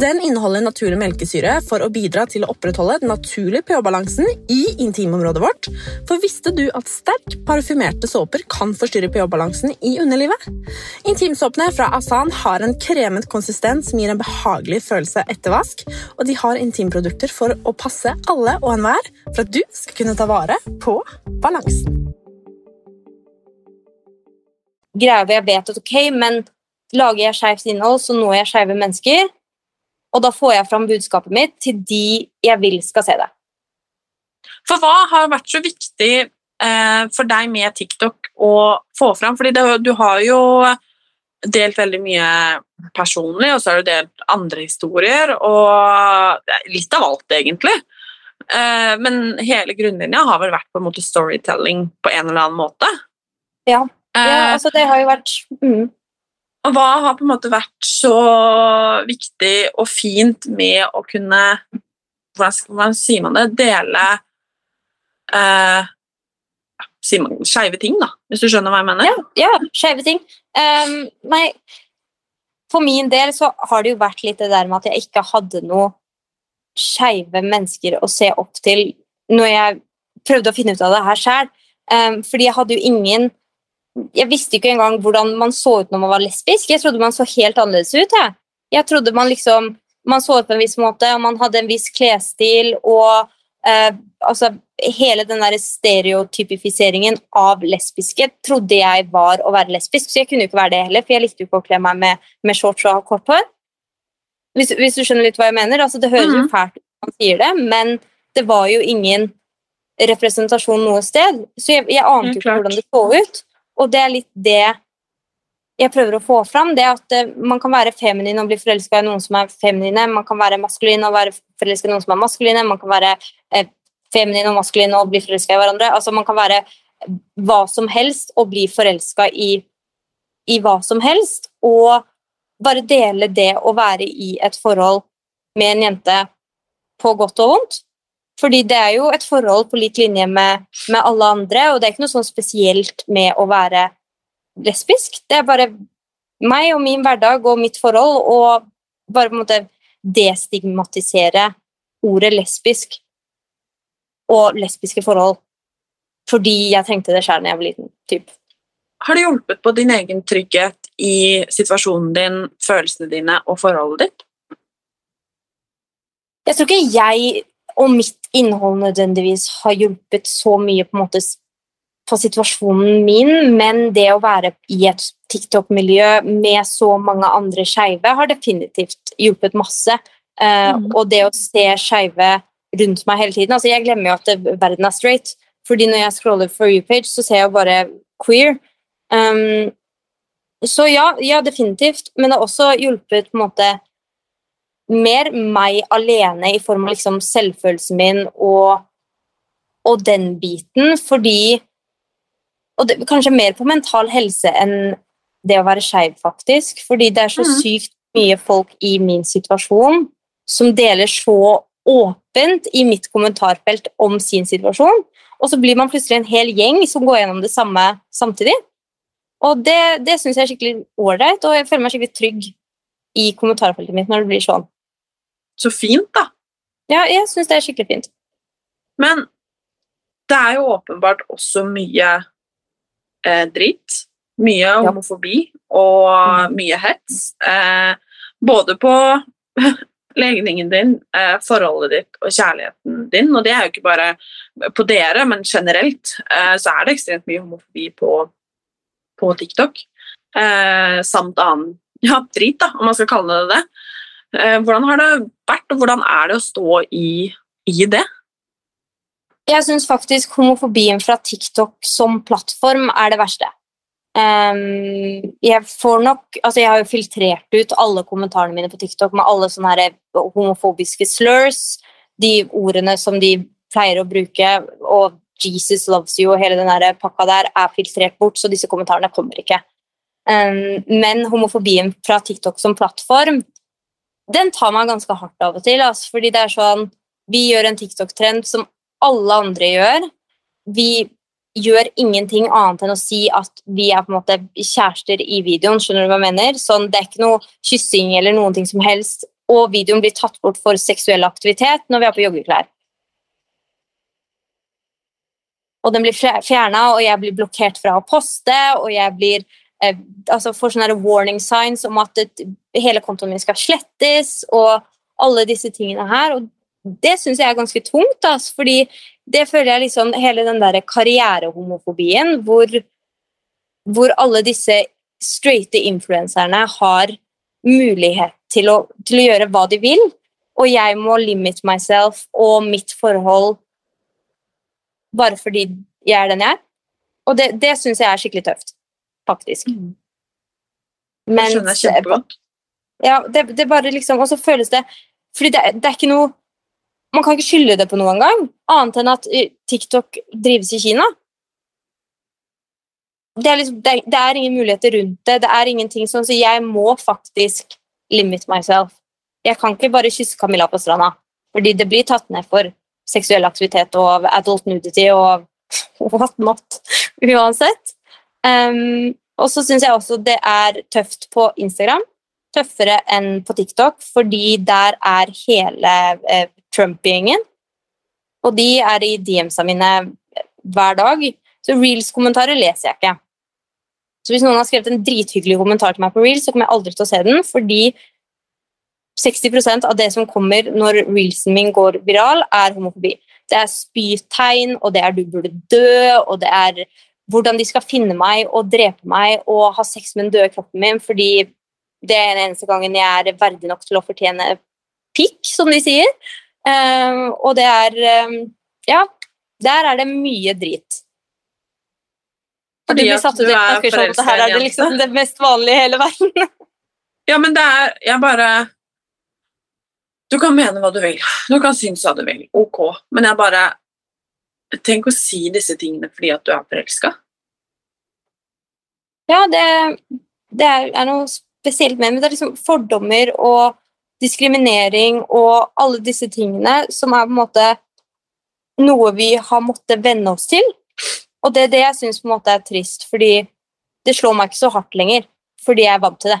Den inneholder naturlig melkesyre for å bidra til å opprettholde den naturlige pH-balansen i intimområdet vårt. For visste du at sterk parfymerte såper kan forstyrre pH-balansen i underlivet? Intimsåpene fra Asan har en kremet konsistens som gir en behagelig følelse etter vask, og de har intimprodukter for å passe alle og enhver for at du skal kunne ta vare på balansen. greia jeg vet at ok, men lager jeg skeivt innhold, så når jeg skeive mennesker. Og da får jeg fram budskapet mitt til de jeg vil skal se det. For hva har vært så viktig eh, for deg med TikTok å få fram? Fordi det, du har jo delt veldig mye personlig, og så har du delt andre historier, og litt av alt, egentlig. Eh, men hele grunnlinja har vel vært på en måte storytelling på en eller annen måte. Ja, ja Eh, altså det har jo vært mm. Og hva har på en måte vært så viktig og fint med å kunne Hvordan, hvordan sier man det? Dele eh, sier man skeive ting, da, hvis du skjønner hva jeg mener? Ja, ja skeive ting. Um, nei, for min del så har det jo vært litt det der med at jeg ikke hadde noe skeive mennesker å se opp til når jeg prøvde å finne ut av det her sjøl. fordi jeg hadde jo ingen Jeg visste ikke engang hvordan man så ut når man var lesbisk. Jeg trodde man så helt annerledes ut. Jeg, jeg trodde man liksom man så ut på en viss måte, og man hadde en viss klesstil og eh, altså, hele den der stereotypifiseringen av lesbiske trodde jeg var å være lesbisk, så jeg kunne jo ikke være det heller, for jeg likte jo ikke å kle meg med, med shorts og kort hår. Hvis, hvis, du skjønner litt hva jeg mener? Altså, det høres jo Mhm. fælt ut når man sier det, men det var jo ingen representasjon noe sted, så jeg, jeg ante jo ikke hvordan det så ut. Og det er litt det jeg prøver å få fram, det at eh, man kan være feminin og bli forelska i noen som er feminine, man kan være maskulin og være forelska i noen som er maskuline, man kan være eh, feminin og maskulin og bli forelska i hverandre. Altså Man kan være hva som helst og bli forelska i, i hva som helst, og bare dele det å være i et forhold med en jente på godt og vondt. Fordi det er jo et forhold på lik linje med, med alle andre, og det er ikke noe sånn spesielt med å være lesbisk. Det er bare meg og min hverdag og mitt forhold, og bare på en måte destigmatisere ordet lesbisk og lesbiske forhold. Fordi jeg trengte det sjøl da jeg var liten. Typ. Har det hjulpet på din egen trygghet i situasjonen din, følelsene dine og forholdet ditt? Jeg tror ikke jeg og mitt innhold nødvendigvis har hjulpet så mye på, måte på situasjonen min, men det å være i et TikTok-miljø med så mange andre skeive har definitivt hjulpet masse. Mhm. Og det å se skeive rundt meg hele tiden altså Jeg glemmer jo at det, verden er straight, fordi når jeg scroller for you-page, så ser jeg bare queer. Um, så ja, ja, definitivt, men det har også hjulpet på en måte mer meg alene i form av liksom selvfølelsen min og, og den biten, fordi Og det, kanskje mer på mental helse enn det å være skeiv, faktisk. Fordi det er så mm. sykt mye folk i min situasjon som deler så åpent i mitt kommentarfelt om sin situasjon, og så blir man plutselig en hel gjeng som går gjennom det samme samtidig. Og det, det syns jeg er skikkelig ålreit, og jeg føler meg skikkelig trygg i kommentarfeltet mitt når det blir sånn. Så fint, da. Ja, jeg syns det er skikkelig fint. Men det er jo åpenbart også mye eh, dritt. Mye homofobi og mye hets. Eh, både på legningen din, eh, forholdet ditt og kjærligheten din. Og det er jo ikke bare på dere, men generelt eh, så er det ekstremt mye homofobi på, på TikTok. Eh, samt annen ja, drit, da, om man skal kalle det det. Eh, hvordan har det vært, og hvordan er det å stå i, i det? Jeg syns faktisk homofobien fra TikTok som plattform er det verste. Um, jeg får nok Altså, jeg har jo filtrert ut alle kommentarene mine på TikTok med alle sånne her homofobiske slurs, de ordene som de pleier å bruke, og Jesus loves you og hele den pakka der er filtrert bort, så disse kommentarene kommer ikke. Um, men homofobien fra TikTok som plattform, den tar meg ganske hardt av og til, altså, fordi det er sånn Vi gjør en TikTok-trend som alle andre gjør. Vi gjør ingenting annet enn å si at vi er på en måte kjærester i videoen. skjønner du hva jeg mener? Sånn, det er ikke noe kyssing eller noen ting som helst. Og videoen blir tatt bort for seksuell aktivitet når vi er på joggeklær. Og den blir fjerna, og jeg blir blokkert fra å poste, og jeg blir eh, altså får sånne warning signs om at det, hele kontoen min skal slettes, og alle disse tingene her. Og det syns jeg er ganske tungt, altså, fordi det føler jeg liksom hele den der karrierehomofobien hvor, hvor alle disse straighte influenserne har mulighet til å, til å gjøre hva de vil, og jeg må limit myself og mitt forhold bare fordi jeg er den jeg er. Og det, det syns jeg er skikkelig tøft, faktisk. Det skjønner jeg kjempegodt. Ja, det, det bare liksom Og så føles det Fordi det, det er ikke noe Man kan ikke skylde det på noen gang, annet enn at eh, TikTok drives i Kina. det er, liksom, det, det er ingen muligheter rundt det. Det er ingenting sånn, så jeg må faktisk limit myself. Jeg kan ikke bare kysse Camilla på stranda, fordi det blir tatt ned for seksuell aktivitet og adult nudity og what not, uansett. Um, og så syns jeg også det er tøft på Instagram. Tøffere enn på TikTok, fordi der er hele eh, Trump-gjengen. Og de er i DM-sa mine hver dag. Så reels-kommentarer leser jeg ikke. Så hvis noen har skrevet en drithyggelig kommentar til meg på reels, så kommer jeg aldri til å se den, fordi 60% av det som kommer når reelsen min går viral, er homofobi. Det er spytegn, og det er 'du burde dø', og det er hvordan de skal finne meg og drepe meg og ha sex med den døde kroppen min fordi det er den eneste gangen jeg er verdig nok til å fortjene pikk, som de sier. Um, og det er um, Ja, der er det mye drit. Fordi du at du er forelska det her er det liksom det mest vanlige i hele verden. Ja, men det er Jeg bare Du kan mene hva du vil. Du kan synes hva du vil. Ok. Men jeg bare Tenk å si disse tingene fordi at du er forelska. Ja, det, det er, er noe spesielt med men Det er liksom fordommer og diskriminering og alle disse tingene som er på en måte noe vi har måttet venne oss til. Og det er det jeg syns er trist, fordi det slår meg ikke så hardt lenger. Fordi jeg er vant til det.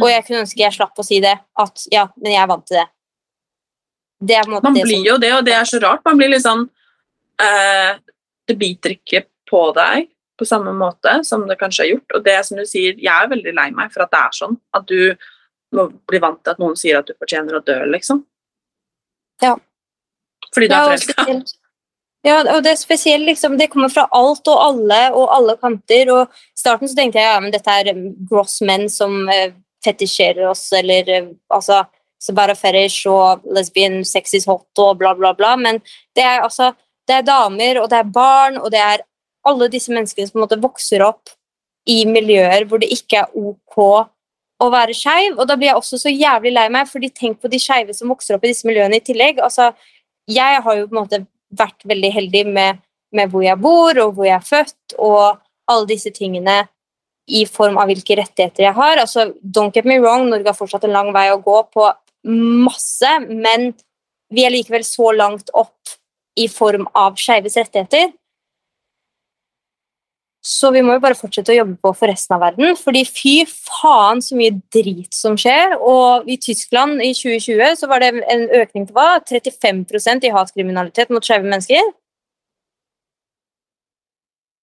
Og jeg kunne ønske jeg slapp å si det. At ja, men jeg er vant til det. Det Man blir som jo det, og det er så rart. Man blir litt sånn eh, Det biter ikke på deg på samme måte som det kanskje har gjort. Og det som du sier, jeg er veldig lei meg for at det er sånn. At du må bli vant til at noen sier at du fortjener å dø, liksom. Ja. Fordi du er forelska. Ja, og det er spesielt liksom, det kommer fra alt og alle og alle kanter. Og I starten så tenkte jeg ja, men dette er gross menn som eh, fetisjerer oss, eller eh, altså så bare fetish og lesbian, sex is hot og bla, bla, bla. Men det er altså det er damer, og det er barn, og det er alle disse menneskene som på en måte vokser opp i miljøer hvor det ikke er ok å være skeiv. Og da blir jeg også så jævlig lei meg, fordi tenk på de skeive som vokser opp i disse miljøene i tillegg. altså jeg har jo på en måte vært veldig heldig med, med hvor jeg bor, og hvor jeg er født, og alle disse tingene i form av hvilke rettigheter jeg har. Altså, don't get me wrong, Norge har fortsatt en lang vei å gå på masse, men vi er likevel så langt opp i form av skeives rettigheter. Så vi må jo bare fortsette å jobbe på for resten av verden. fordi fy faen så mye drit som skjer. Og i Tyskland i 2020 så var det en økning til hva? 35% i hatkriminalitet mot skeive mennesker.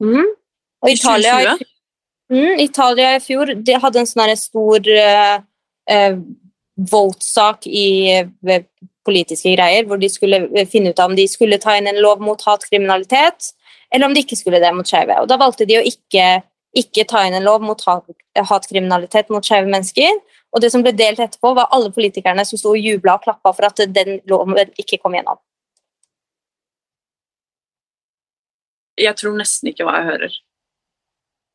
Mm. Og I Italia, 2020? Mm, Italia i fjor de hadde en sånn stor uh, voldssak i eh, politiske greier, hvor de skulle finne ut av om de skulle ta inn en lov mot hatkriminalitet, eller om de ikke skulle det mot skeive. Og Da valgte de å ikke, ikke ta inn en lov mot hat, hatkriminalitet mot skeive mennesker. Og det som ble delt etterpå, var alle politikerne som sto og jubla og klappa for at den loven ikke kom gjennom. Jeg tror nesten ikke hva jeg hører.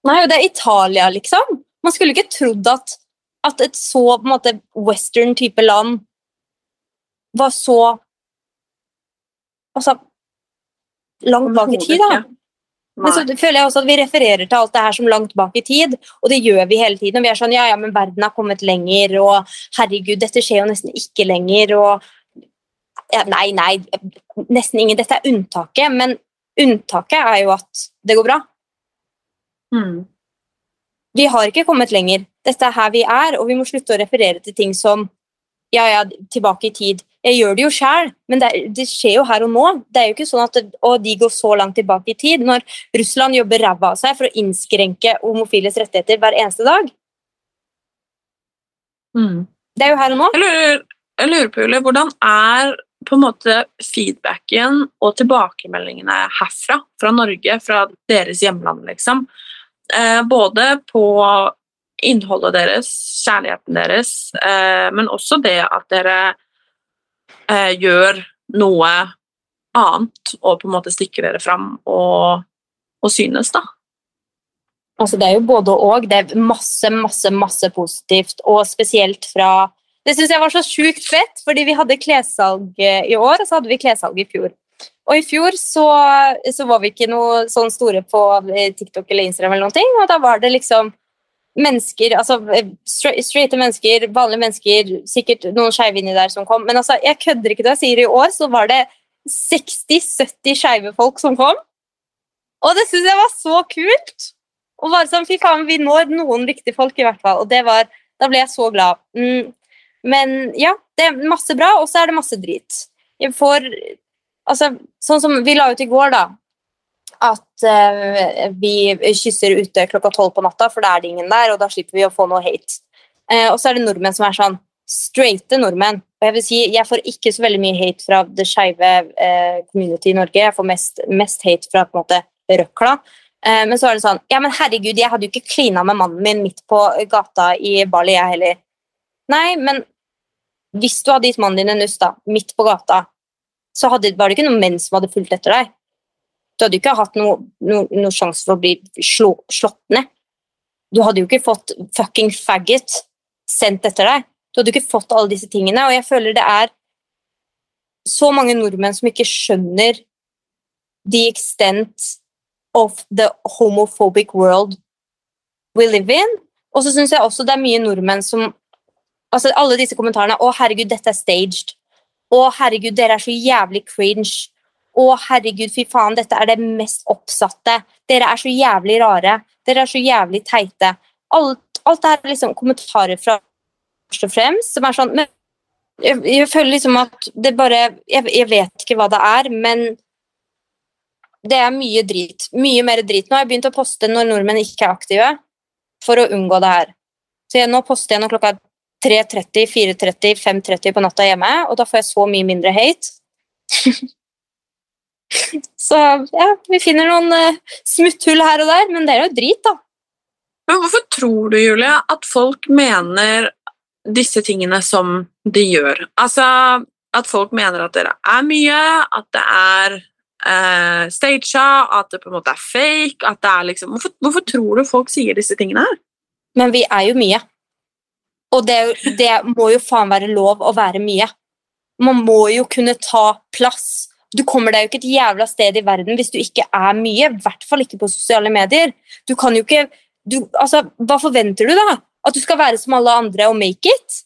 Nei, og det er Italia, liksom. Man skulle ikke trodd at, at et så måte, western type land var så Altså langt bak i tid, da. Men så føler jeg også at vi refererer til alt det her som langt bak i tid, og det gjør vi hele tiden. Og vi er sånn ja, ja, men verden har kommet lenger, og herregud, dette skjer jo nesten ikke lenger, og ja, Nei, nei, nesten ingen. Dette er unntaket, men unntaket er jo at det går bra. Mm. Vi har ikke kommet lenger. Dette er her vi er, og vi må slutte å referere til ting som ja, ja, tilbake i tid. Jeg gjør det jo sjøl, men det, er- det skjer jo her og nå. Det er jo ikke sånn at å, de går så langt tilbake i tid. Når Russland jobber ræva av seg for å innskrenke homofiles rettigheter hver eneste dag. Mm. Det er jo her og nå. Jeg lurer, jeg lurer på, Julie, hvordan er på en måte feedbacken og tilbakemeldingene herfra, fra Norge, fra deres hjemland, liksom? Eh, både på innholdet deres, kjærligheten deres, eh, men også det at dere eh, gjør noe annet og på en måte stikker dere fram og, og synes, da. Altså, det er jo både og. Det er masse, masse, masse positivt, og spesielt fra Det syns jeg var så sjukt fett, fordi vi hadde klessalg eh, i år, og så hadde vi klessalg i fjor. Og i fjor så, så var vi ikke noe sånn store på eh, TikTok eller Instagram, eller noen ting, og da var det liksom mennesker, altså straighte mennesker, vanlige mennesker, sikkert noen skeive inni der som kom, men altså, jeg kødder ikke når jeg sier i år, så var det 60-70 skeive folk som kom, og det synes jeg var så kult. Og bare sånn, fy faen, vi når noen riktige folk i hvert fall, og det var, da ble jeg så glad. Mm. Men ja, det er masse bra, og så er det masse drit. Jeg får, altså, sånn som vi la ut i går da, at uh, vi kysser ute klokka 12 på natta, for da er det ingen der, og da slipper vi å få noe hate. Uh, og så er det nordmenn som er sånn, straighte nordmenn. Og jeg vil si, jeg får ikke så veldig mye hate fra det skeive uh, community i Norge, jeg får mest, mest hate fra på en måte røkla. Uh, men så er det sånn Ja, men herregud, jeg hadde jo ikke klina med mannen min midt på gata i Bali, jeg heller. Nei, men hvis du hadde gitt mannen din en nuss da, midt på gata, så hadde, var det ikke noen menn som hadde fulgt etter deg. Du hadde jo ikke hatt noen no, no sjanse for å bli slå, slått ned. Du hadde jo ikke fått fucking faggot sendt etter deg. Du hadde jo ikke fått alle disse tingene, og jeg føler det er så mange nordmenn som ikke skjønner the extent of the homophobic world we live in. Og så syns jeg også det er mye nordmenn som altså Alle disse kommentarene 'Å, herregud, dette er staged'. 'Å, herregud, dere er så jævlig cringe'. 'Å, herregud, fy faen, dette er det mest oppsatte'. 'Dere er så jævlig rare'. 'Dere er så jævlig teite'. Alt, alt er liksom kommentarer fra først og fremst som er sånn men jeg, jeg føler liksom at det bare jeg, jeg vet ikke hva det er, men det er mye drit. Mye mer drit. Nå har jeg begynt å poste når nordmenn ikke er aktive, for å unngå det her. Så jeg, nå poster jeg når klokka er 3.30, 4.30, 5.30 på natta hjemme, og da får jeg så mye mindre hate. så ja, vi finner noen uh, smutthull her og der, men det er jo drit, da. Men hvorfor tror du, Julie, at folk mener disse tingene som de gjør? Altså at folk mener at dere er mye, at det er eh, staged, at det på en måte er fake at det er liksom, hvorfor, hvorfor tror du folk sier disse tingene her? Men vi er jo mye. Og det, det må jo faen være lov å være mye. Man må jo kunne ta plass. Du kommer deg jo ikke et jævla sted i verden hvis du ikke er mye, i hvert fall ikke på sosiale medier. Du kan jo ikke du, altså, Hva forventer du, da? At du skal være som alle andre og make it?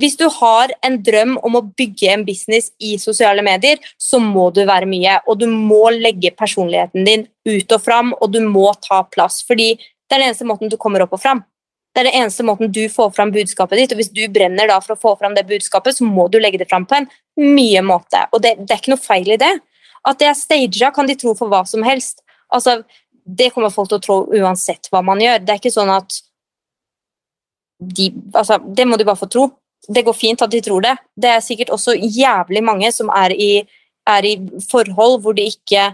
Hvis du har en drøm om å bygge en business i sosiale medier, så må du være mye, og du må legge personligheten din ut og fram, og du må ta plass, fordi det er den eneste måten du kommer opp og fram. Det er den eneste måten du får fram budskapet ditt, og hvis du brenner da for å få fram det budskapet, så må du legge det fram på en mye måte, og det, det er ikke noe feil i det. At det er staged, kan de tro for hva som helst. Altså, det kommer folk til å tro uansett hva man gjør. Det er ikke sånn at de, altså, Det må de bare få tro. Det går fint at de tror det. Det er sikkert også jævlig mange som er i, er i forhold hvor de ikke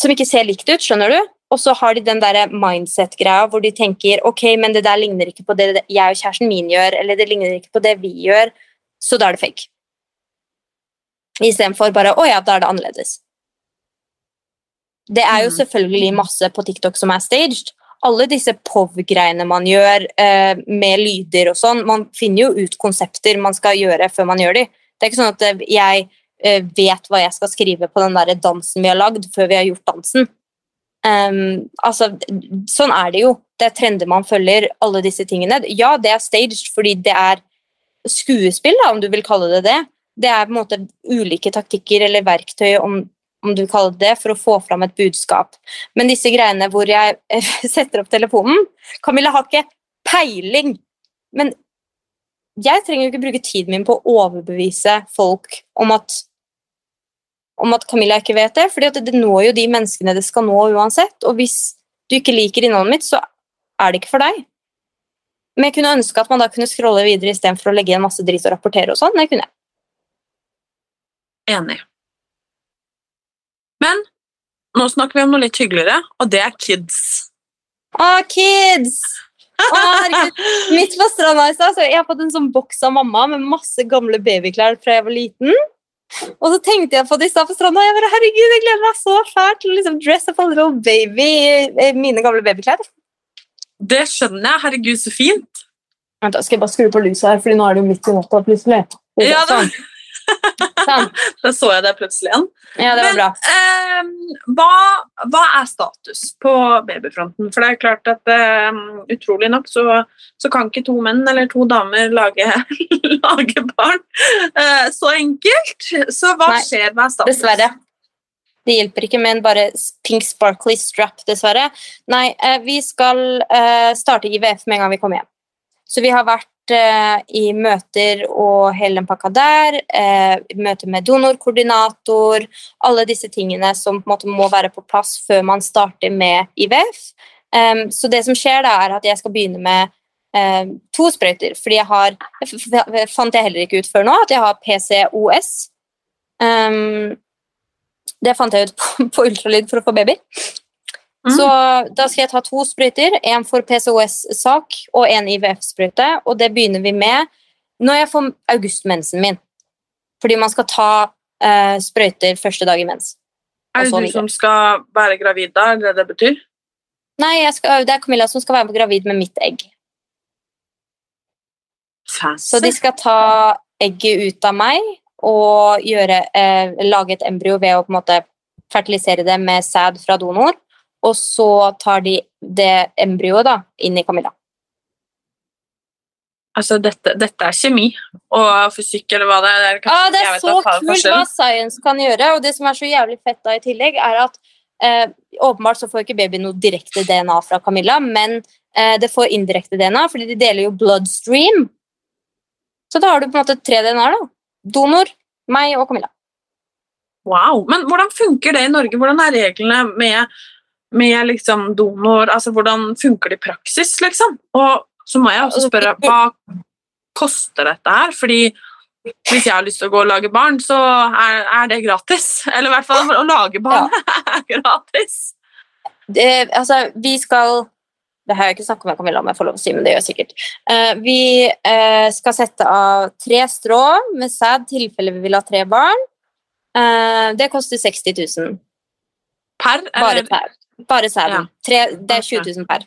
som ikke ser likt ut, skjønner du? Og så har de den der mindset-greia hvor de tenker ok, men det der ligner ikke på det jeg og kjæresten min gjør, eller det ligner ikke på det vi gjør, så da er det fake. Istedenfor bare å ja, da er det annerledes. Det er jo selvfølgelig masse på TikTok som er staged. Alle disse POV-greiene man gjør eh, med lyder og sånn, man finner jo ut konsepter man skal gjøre før man gjør de. Det er ikke sånn at eh, jeg eh, vet hva jeg skal skrive på den der dansen vi har lagd, før vi har gjort dansen. Ehm, altså, sånn er det jo. Det er trender man følger, alle disse tingene. Ja, det er staged fordi det er skuespill, da, om du vil kalle det det. Det er på en måte ulike taktikker eller verktøy, om, om du kaller det for å få fram et budskap. Men disse greiene hvor jeg setter opp telefonen Camilla har ikke peiling, men jeg trenger jo ikke bruke tiden min på å overbevise folk om at om at Camilla ikke vet det, fordi at det når jo de menneskene det skal nå uansett. Og hvis du ikke liker innholdet mitt, så er det ikke for deg. Men jeg kunne ønske at man da kunne scrolle videre istedenfor å legge igjen masse dritt og rapportere og sånn. Det kunne jeg. Enig. Men nå snakker vi om noe litt hyggeligere, og det er kids. Å, kids! Å, herregud. Midt på stranda i stad, har jeg fått en sånn boks av mamma med masse gamle babyklær fra jeg var liten. Og så tenkte jeg på det i stad på stranda, jeg bare, herregud, jeg gleder meg så fælt til å liksom dress up a little baby i mine gamle babyklær. Det skjønner jeg. Herregud, så fint. Vent, da skal jeg bare skru på lyset her, fordi nå er det jo midt i natta plutselig. Ja, Sånn. Sånn. Da så jeg det plutselig igjen. Ja, det var Men, bra. eh, hva, hva er status på babyfronten? For det er klart at eh, utrolig nok så, så kan ikke to menn eller to damer lage, lage barn eh, så enkelt. Så hva Nei, skjer? Hva er status? Dessverre. Det hjelper ikke med en bare pink sparkly strap, dessverre. Nei, eh, vi skal eh, starte IVF med en gang vi kommer hjem. Så vi har vært eh, i møter og hele den pakka der. Eh, møter med donorkoordinator. Alle disse tingene som på en måte må være på plass før man starter med IVF. Um, så det som skjer da, er at jeg skal begynne med eh, to sprøyter. Fordi jeg har fant jeg heller ikke ut før nå, at jeg har PCOS. Um, det fant jeg ut på, på ultralyd for å få baby. Så da skal jeg ta to sprøyter, en for PCOS-sak og en IVF-sprøyte, og det begynner vi med når jeg får augustmensen min. Fordi man skal ta uh, sprøyter første dag i mens. Er det du som skal være gravid da? Er det det betyr? Nei, skal, det er Camilla som skal være gravid med mitt egg. Fancy. Så de skal ta egget ut av meg og gjøre, eh, lage et embryo ved å på en måte fertilisere det med sæd fra donor. Og så tar de det embryoet da, inn i Camilla. Altså, dette, dette er kjemi og fysikk, eller hva det er. kanskje Ja, det er så kult hva science kan gjøre, og det som er så jævlig fett da i tillegg, er at eh, åpenbart så får ikke babyen noe direkte DNA fra Camilla, men eh, det får indirekte DNA, fordi de deler jo bloodstream. Så da har du på en måte tre DNA-er, da. Donor, meg og Camilla. Wow. Men hvordan funker det i Norge? Hvordan er reglene med, med liksom donor? Altså, hvordan funker det i praksis, liksom? Og så må jeg også spørre, hva koster dette her? Fordi hvis jeg har lyst til å gå og lage barn, så er, er det gratis. Eller i hvert fall å lage barn er gratis. det, altså, vi skal Det har jeg ikke snakket med Camilla om, jeg får lov å si, men det gjør jeg sikkert. Eh, vi eh, skal sette av tre strå med sæd, tilfelle vi vil ha tre barn. Eh, det koster 60 000. Per? Bare, sæd. Bare sæden. Ja. Tre, det er 20 000 per.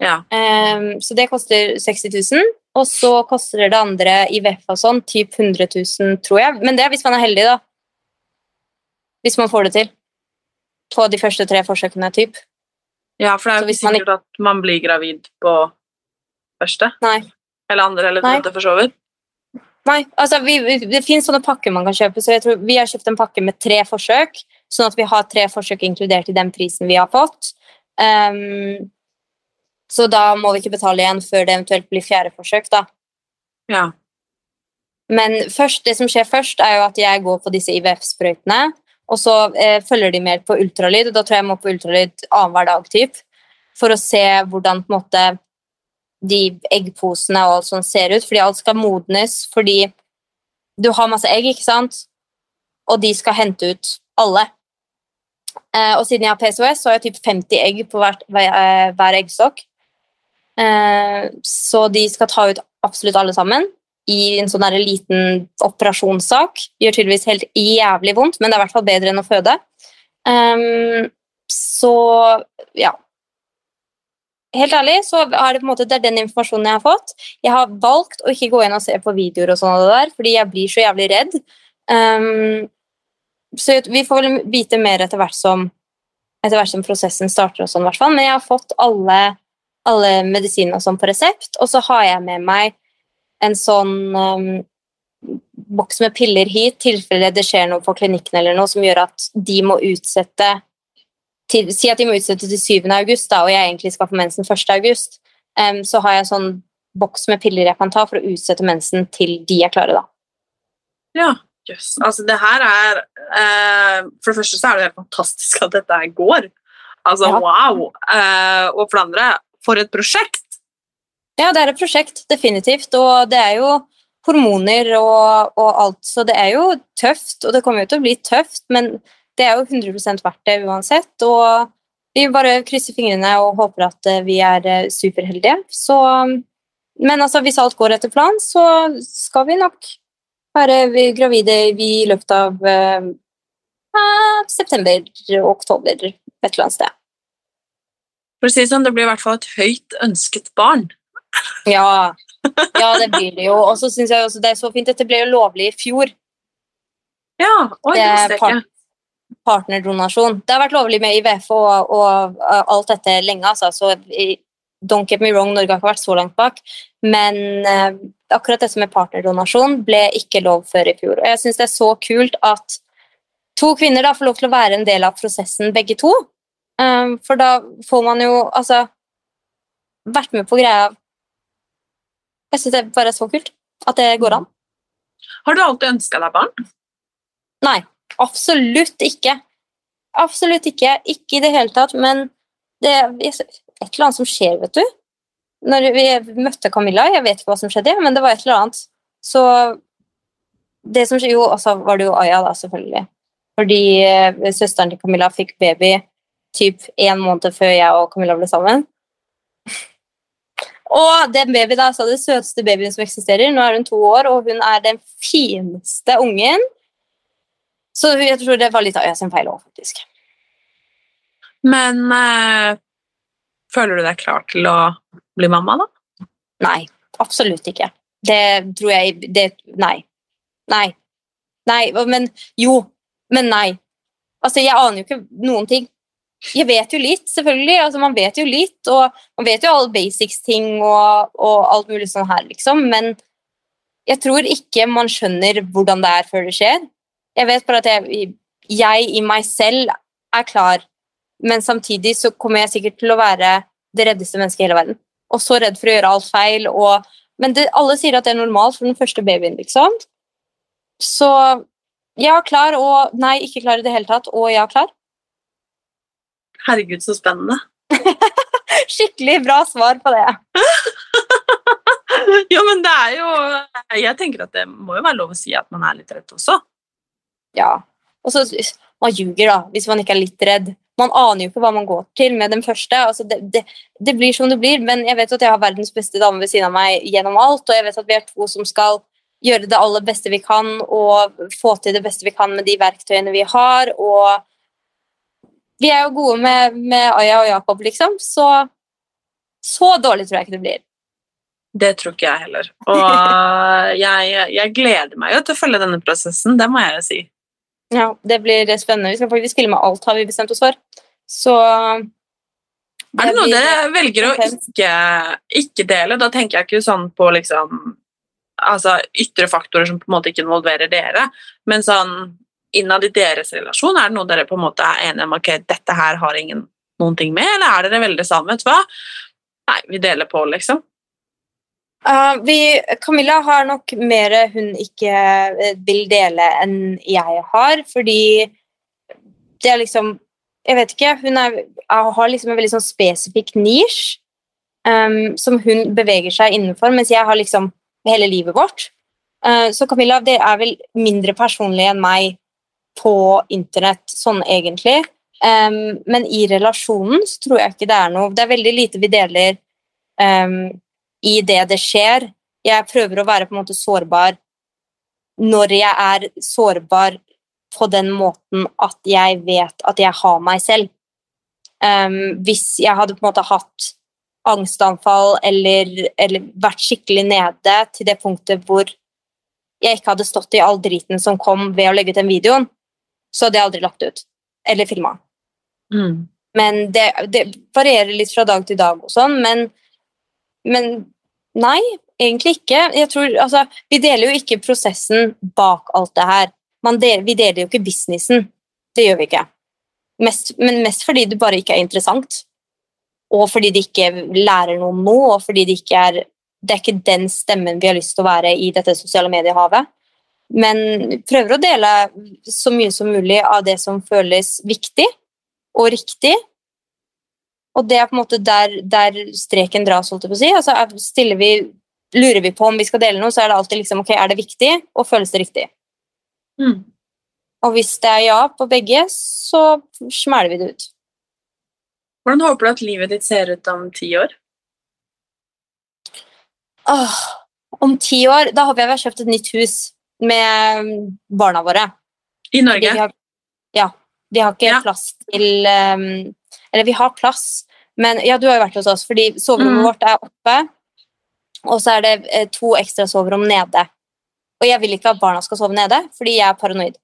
Ja. Um, så det koster 60 000. Og så koster det andre IVF og sånn, typ 100 000, tror jeg. Men det er hvis man er heldig, da. Hvis man får det til. På de første tre forsøkene, typ. ja, for det er jo ikke sikkert man at man blir gravid på første. Nei. Eller andre, eller tredje, for så vidt. Nei, altså vi, vi, det finnes sånne pakker man kan kjøpe, så jeg tror vi har kjøpt en pakke med tre forsøk, sånn at vi har tre forsøk inkludert i den prisen vi har fått. Um, så da må vi ikke betale igjen før det eventuelt blir fjerde forsøk, da. Ja. Men først, det som skjer først, er jo at jeg går på disse IVF-sprøytene, og så eh, følger de mer på ultralyd, og da tror jeg jeg må på ultralyd annenhver dag, typ, for å se hvordan på en måte de eggposene og alt sånt ser ut, fordi alt skal modnes, fordi du har masse egg, ikke sant? Og de skal hente ut alle. Eh, og siden jeg har PCOS, så har jeg typ 50 egg på hvert, hver, eh, hver eggstokk. Eh, så de skal ta ut absolutt alle sammen i en sånn der liten operasjonssak. Gjør tydeligvis helt jævlig vondt, men det er i hvert fall bedre enn å føde. Um, så ja. Helt ærlig så er det på en måte det er den informasjonen jeg har fått. Jeg har valgt å ikke gå inn og se på videoer og sånn av det der, fordi jeg blir så jævlig redd. Ehm, så vi får vel vite mer etter hvert som etter hvert som prosessen starter og sånn, i hvert fall. Men jeg har fått alle, alle medisinene og sånn på resept, og så har jeg med meg en sånn um, boks med piller hit, tilfelle det skjer noe på klinikken eller noe som gjør at de må utsette til, Si at de må utsette til 7. august, da, og jeg egentlig skal få mensen 1. august. Um, så har jeg en sånn boks med piller jeg kan ta for å utsette mensen til de er klare, da. Ja, jøss. Altså, det her er eh, For det første så er det helt fantastisk at dette her går. Altså, Ja. wow! Eh, og for det andre, for et prosjekt! Ja, det er et prosjekt, definitivt. Og det er jo hormoner og, og alt, så det er jo tøft. Og det kommer jo til å bli tøft, men det er jo 100% verdt det uansett. Og vi bare krysser fingrene og håper at eh, vi er eh, superheldige. Så, men altså, hvis alt går etter planen, så skal vi nok være vi- gravide i løpet av eh, september, oktober, et eller annet sted. For å si det sånn, det blir i hvert fall et høyt ønsket barn. Ja, ja det blir det jo. Og så syns jeg også det er så fint. Dette ble jo lovlig i fjor. Ja, oi, det Det visste jeg ikke. partnerdonasjon. Det har vært lovlig med IVF og, og og alt dette lenge, altså. Så don't get me wrong, Norge har ikke vært så langt bak. Men eh, akkurat det som er partnerdonasjon ble ikke lov før i fjor. Og jeg syns det er så kult at to kvinner da får lov til å være en del av prosessen, begge to. Um, for da får man jo altså vært med på greia Jeg syns det bare er så kult at det går an. Har du alltid ønska deg barn? Nei, absolutt ikke. Absolutt ikke. Ikke i det hele tatt. Men det er et eller annet som skjer, vet du. Når vi møtte Camilla, jeg vet ikke hva som skjedde, men det var et eller annet. Så det som skjedde, jo, også var det jo Aya, da, selvfølgelig. Fordi eh, søsteren til Camilla fikk baby typ en måned før jeg og Camilla ble sammen. Og den baby da, så er det søteste babyen som eksisterer. Nå er hun to år, og hun er den fineste ungen. Så jeg tror det var litt Aya sin feil òg, faktisk. Men eh, føler du deg klar til å bli mamma, da? Nei, absolutt ikke. Det tror jeg det, Nei. Nei. Nei, men jo. Men nei. Altså, jeg aner jo ikke noen ting. Jeg vet jo litt, selvfølgelig. Altså, man vet jo litt, og man vet jo alle basics-ting og, og alt mulig sånn her, liksom, men jeg tror ikke man skjønner hvordan det er før det skjer. Jeg vet bare at jeg, jeg i meg selv er klar, men samtidig så kommer jeg sikkert til å være det reddeste mennesket i hele verden. Og så redd for å gjøre alt feil. Og, men det, alle sier at det er normalt for den første babyen, liksom. Så ja, klar og nei, ikke klar i det hele tatt. Og ja, klar. Herregud, så spennende. Skikkelig bra svar på det. jo, men det er jo Jeg tenker at det må jo være lov å si at man er litt redd også. Ja. Og så Man ljuger, da, hvis man ikke er litt redd. Man aner jo ikke hva man går til med den første. Altså, det, det, det blir som det blir, men jeg vet at jeg har verdens beste dame ved siden av meg gjennom alt, og jeg vet at vi er to som skal gjøre det aller beste vi kan og få til det beste vi kan med de verktøyene vi har. Og vi er jo gode med, med Aya og Jakob, liksom, så så dårlig tror jeg ikke det blir. Det tror ikke jeg heller. Og jeg, jeg gleder meg jo til å følge denne prosessen, det må jeg jo si. Ja, det blir spennende. Vi skal faktisk med alt, har vi bestemt oss for. Så Er det noe dere velger å ikke, ikke dele? Da tenker jeg ikke sånn på liksom altså ytre faktorer som på en måte ikke involverer dere, men sånn innad i deres relasjon, er det noe dere på en måte er enige om ok, dette her har ingen noen ting med, eller er dere veldig sammen? Vet du hva? Nei, vi deler på, liksom. Uh, vi, Camilla har nok mer hun ikke eh, vil dele enn jeg har, fordi det er liksom Jeg vet ikke. Hun er, har liksom en veldig sånn spesifikk nisj um, som hun beveger seg innenfor, mens jeg har liksom hele livet vårt. Uh, så Camilla det er vel mindre personlig enn meg på internett, sånn egentlig. Um, men i relasjonen så tror jeg ikke det er noe Det er veldig lite vi deler um, i det det skjer. Jeg prøver å være på en måte sårbar når jeg er sårbar på den måten at jeg vet at jeg har meg selv. Um, hvis jeg hadde på en måte hatt angstanfall eller, eller vært skikkelig nede til det punktet hvor jeg ikke hadde stått i all driten som kom ved å legge ut den videoen, så hadde jeg aldri lagt ut. Eller filma. Mm. Men det, det varierer litt fra dag til dag og sånn, men, men nei, egentlig ikke. Tror, altså, vi deler jo ikke prosessen bak alt det her. Deler, vi deler jo ikke businessen. Det gjør vi ikke. Mest, men mest fordi det bare ikke er interessant. Og fordi de ikke lærer noe nå, og fordi det ikke er det er ikke den stemmen vi har lyst til å være i dette sosiale mediehavet. Men prøver å dele så mye som mulig av det som føles viktig og riktig. Og det er på en måte der, der streken dras, holdt jeg på å si. Altså, vi, lurer vi på om vi skal dele noe, så er det alltid liksom, ok, er det viktig, og føles det riktig? Mm. Og hvis det er ja på begge, så smeller vi det ut. Hvordan håper du at livet ditt ser ut om ti år? Åh, om ti år, da håper jeg vi har kjøpt et nytt hus med barna våre. I Norge? Har, ja. Vi har ikke plass til um, Eller vi har plass, men ja, du har jo vært hos oss, fordi soverommet Mm. vårt er oppe, og så er det eh, to ekstra soverom nede. Og jeg vil ikke at barna skal sove nede, fordi jeg er paranoid.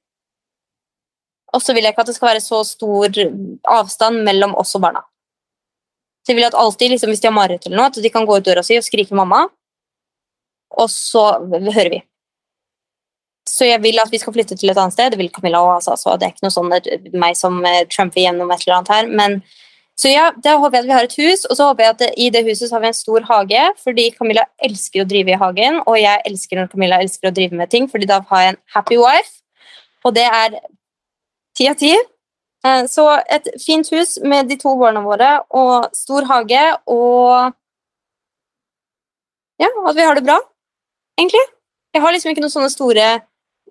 Og så vil jeg ikke at det skal være så stor avstand mellom oss og barna. Så jeg vil at alltid, liksom, Hvis de har mareritt, eller noe, at de kan gå ut døra si og skrike 'mamma', og så hører vi. Så jeg vil at vi skal flytte til et annet sted. Det vil Camilla også. Altså, det er ikke noe sånn at meg som eh, trumfer gjennom et eller annet her. Men, så ja, da håper jeg at vi har et hus, og så håper jeg at i det huset har vi en stor hage, fordi Camilla elsker å drive i hagen, og jeg elsker når Camilla elsker å drive med ting, fordi da har jeg en happy wife, og det er ti av ti. Eh, Så et fint hus med de to barna våre og stor hage og Ja, at vi har det bra, egentlig. Jeg har liksom ikke noen sånne store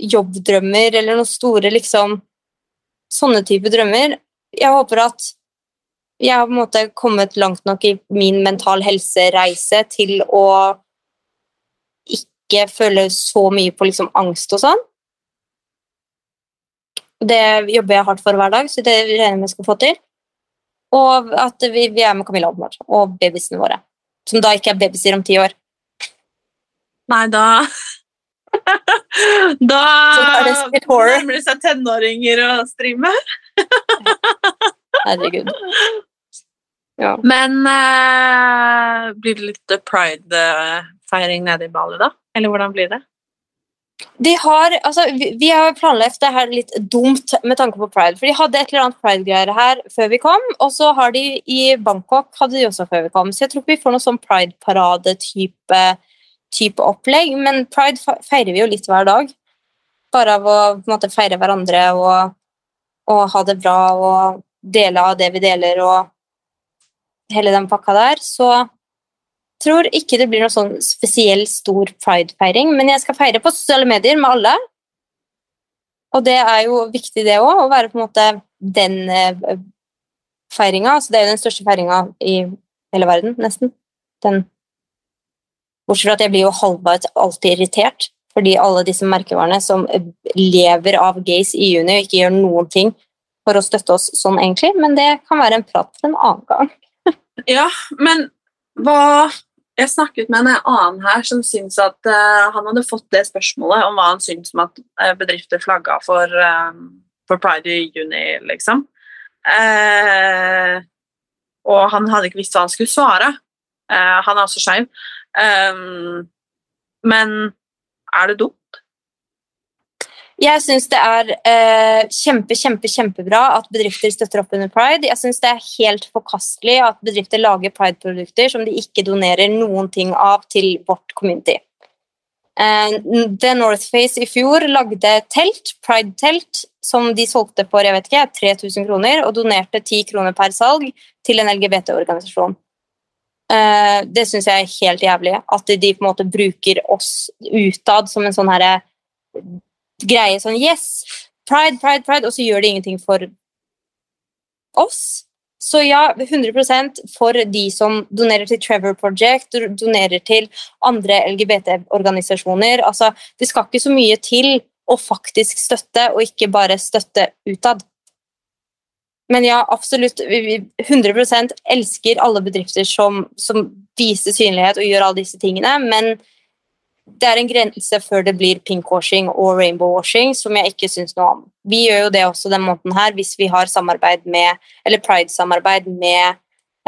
jobbdrømmer eller noen store liksom Sånne type drømmer. Jeg håper at jeg har på en måte kommet langt nok i min mental helsereise til å ikke føle så mye på liksom angst og sånn. Det jobber jeg hardt for hver dag, så det regner jeg med jeg skal få til. Og at vi, vi er med Camilla åpenbart, og babyene våre. Som da ikke er babyer om ti år. Nei, da Da er nærmer det seg tenåringer å streame. Herregud. Ja. Men eh, blir det litt pride-feiring nede i Bali, da? Eller hvordan blir det? De har, altså, vi, vi har planlagt det her litt dumt med tanke på pride. For de hadde et eller annet pride-greier her før vi kom, og så har de i Bangkok hadde de også før vi kom. Så jeg tror ikke vi får noe sånn pride-parade-type type opplegg. Men pride feirer vi jo litt hver dag. Bare av å måte, feire hverandre og, og ha det bra og dele av det vi deler og hele den pakka der. Så tror ikke det blir noe sånn spesiell stor pride-feiring, men jeg skal feire på sosiale medier med alle. Og det er jo viktig, det òg, å være på en måte den eh, feiringa. Altså, det er jo den største feiringa i hele verden, nesten. Den Bortsett fra at jeg blir jo halvveis alltid irritert, fordi alle disse merkevarene som lever av gays i juni og ikke gjør noen ting for å støtte oss sånn, egentlig. Men det kan være en prat for en annen gang. Ja, men hva Jeg snakket med en annen her som syntes at uh, han hadde fått det spørsmålet om hva han syntes om at eh, bedrifter flagga for, eh, for pride i juni, liksom. Uh, og han hadde ikke visst hva han skulle svare. Uh, han er også skeiv. Um, men er det dumt? Jeg syns det er eh, kjempe, kjempe, kjempebra at bedrifter støtter opp under pride. Jeg syns det er helt forkastelig at bedrifter lager pride-produkter som de ikke donerer noen ting av til vårt community. Eh, The North Face i fjor lagde telt, pride-telt, som de solgte for jeg vet ikke, 3000 kroner, og donerte 10 kroner per salg til en LGBT-organisasjon. Eh, det syns jeg er helt jævlig. At de på en måte bruker oss utad som en sånn herre greie sånn Yes, pride, pride, pride, og så gjør det ingenting for oss. Så ja, 100% for de som donerer til Trevor Project, donerer til andre LGBT-organisasjoner. Altså, det skal ikke så mye til å faktisk støtte, og ikke bare støtte utad. Men ja, absolutt. vi- vi 100% elsker alle bedrifter som, som viser synlighet og gjør alle disse tingene, men det er en grense før det blir pinkwashing og rainbowwashing, som jeg ikke syns noe om. Vi gjør jo det også den måneden her, hvis vi har samarbeid med, eller pride-samarbeid med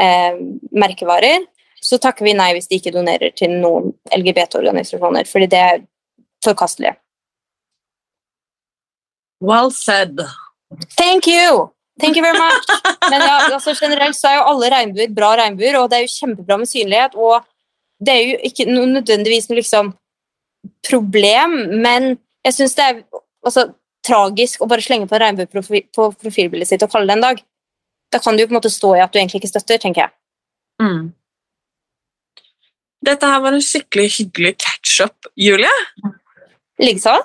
eh, merkevarer. Så takker vi nei hvis de ikke donerer til noen LGBT-organisasjoner, fordi det er forkastelig. Well said. Thank you! Thank you very much. Men ja, altså generelt så er jo alle regnbuer bra regnbuer, og det er jo kjempebra med synlighet. Og det er jo ikke nødvendigvis noe liksom problem, men jeg syns det er altså, tragisk å bare slenge på en regnbue profi- på profilbildet sitt og kalle det en dag. Da kan du jo på en måte stå i at du egentlig ikke støtter, tenker jeg. Mm. Dette her var en skikkelig hyggelig catch-up, Julie. Likeså.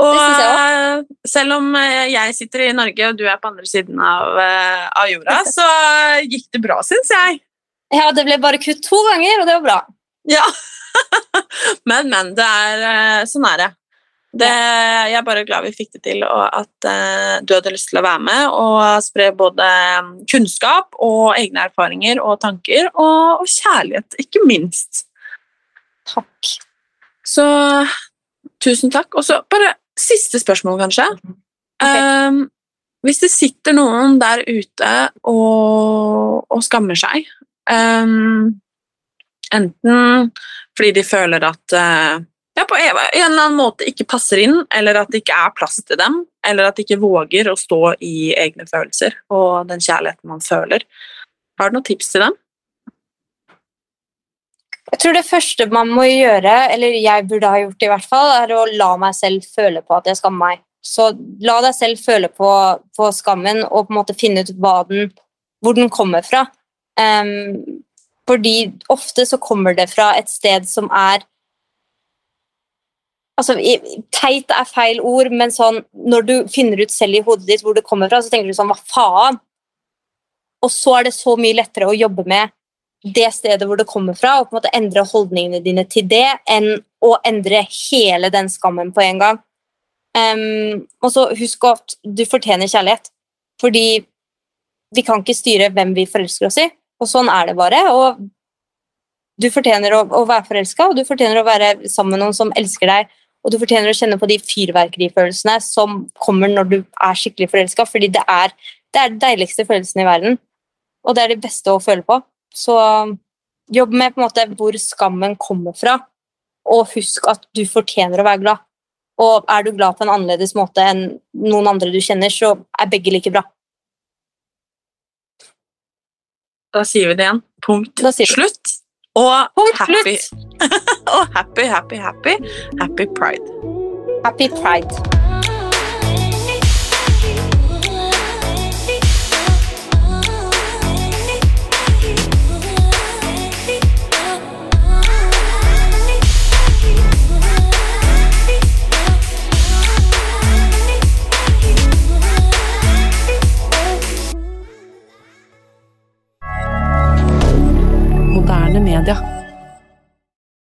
Og Det eh, selv om eh, jeg sitter i Norge og du er på andre siden av, eh, av jorda, så gikk det bra, syns jeg. Ja, det ble bare kutt to ganger, og det var bra. Ja. men, men. Det er eh, sånn er det. det. Jeg er bare glad vi fikk det til, og at uh, du hadde lyst til å være med og spre både eh, kunnskap og egne erfaringer og tanker, og, og kjærlighet, ikke minst. Takk. Så tusen takk. Og så bare siste spørsmål, kanskje. Um, hvis det sitter noen der ute og, og skammer seg ehm, Enten fordi de føler at eh, ja, på en eller annen måte ikke passer inn, eller at det ikke er plass til dem, eller at de ikke våger å stå i egne følelser og den kjærligheten man føler. Har du noen tips til dem? Jeg tror det første man må gjøre, eller jeg burde ha gjort i hvert fall, er å la meg selv føle på at jeg skammer meg. Så la deg selv føle på, på skammen og på en måte finne ut hva den, hvor den kommer fra. Ehm, fordi ofte så kommer det fra et sted som er altså, Teit er feil ord, men sånn, når du finner ut selv i hodet ditt hvor det kommer fra, så tenker du sånn Hva faen? Og så er det så mye lettere å jobbe med det stedet hvor det kommer fra, og på en måte endre holdningene dine til det, enn å endre hele den skammen på en gang. Um, og så husk at du fortjener kjærlighet. Fordi vi kan ikke styre hvem vi forelsker oss i, og sånn er det bare. Og du fortjener å, å være forelska, og du fortjener å være sammen med noen som elsker deg, og du fortjener å kjenne på de fyrverkerifølelsene som kommer når du er skikkelig forelska, fordi det er, det er de deiligste følelsene i verden, og det er det beste å føle på. Så jobb med på en måte hvor skammen kommer fra, og husk at du fortjener å være glad. Og er du glad på en annerledes måte enn noen andre du kjenner, så er begge like bra. Da sier vi det igjen. Punkt slutt. Og happy. og happy, happy, happy. Happy pride. Happy pride. Moderne media.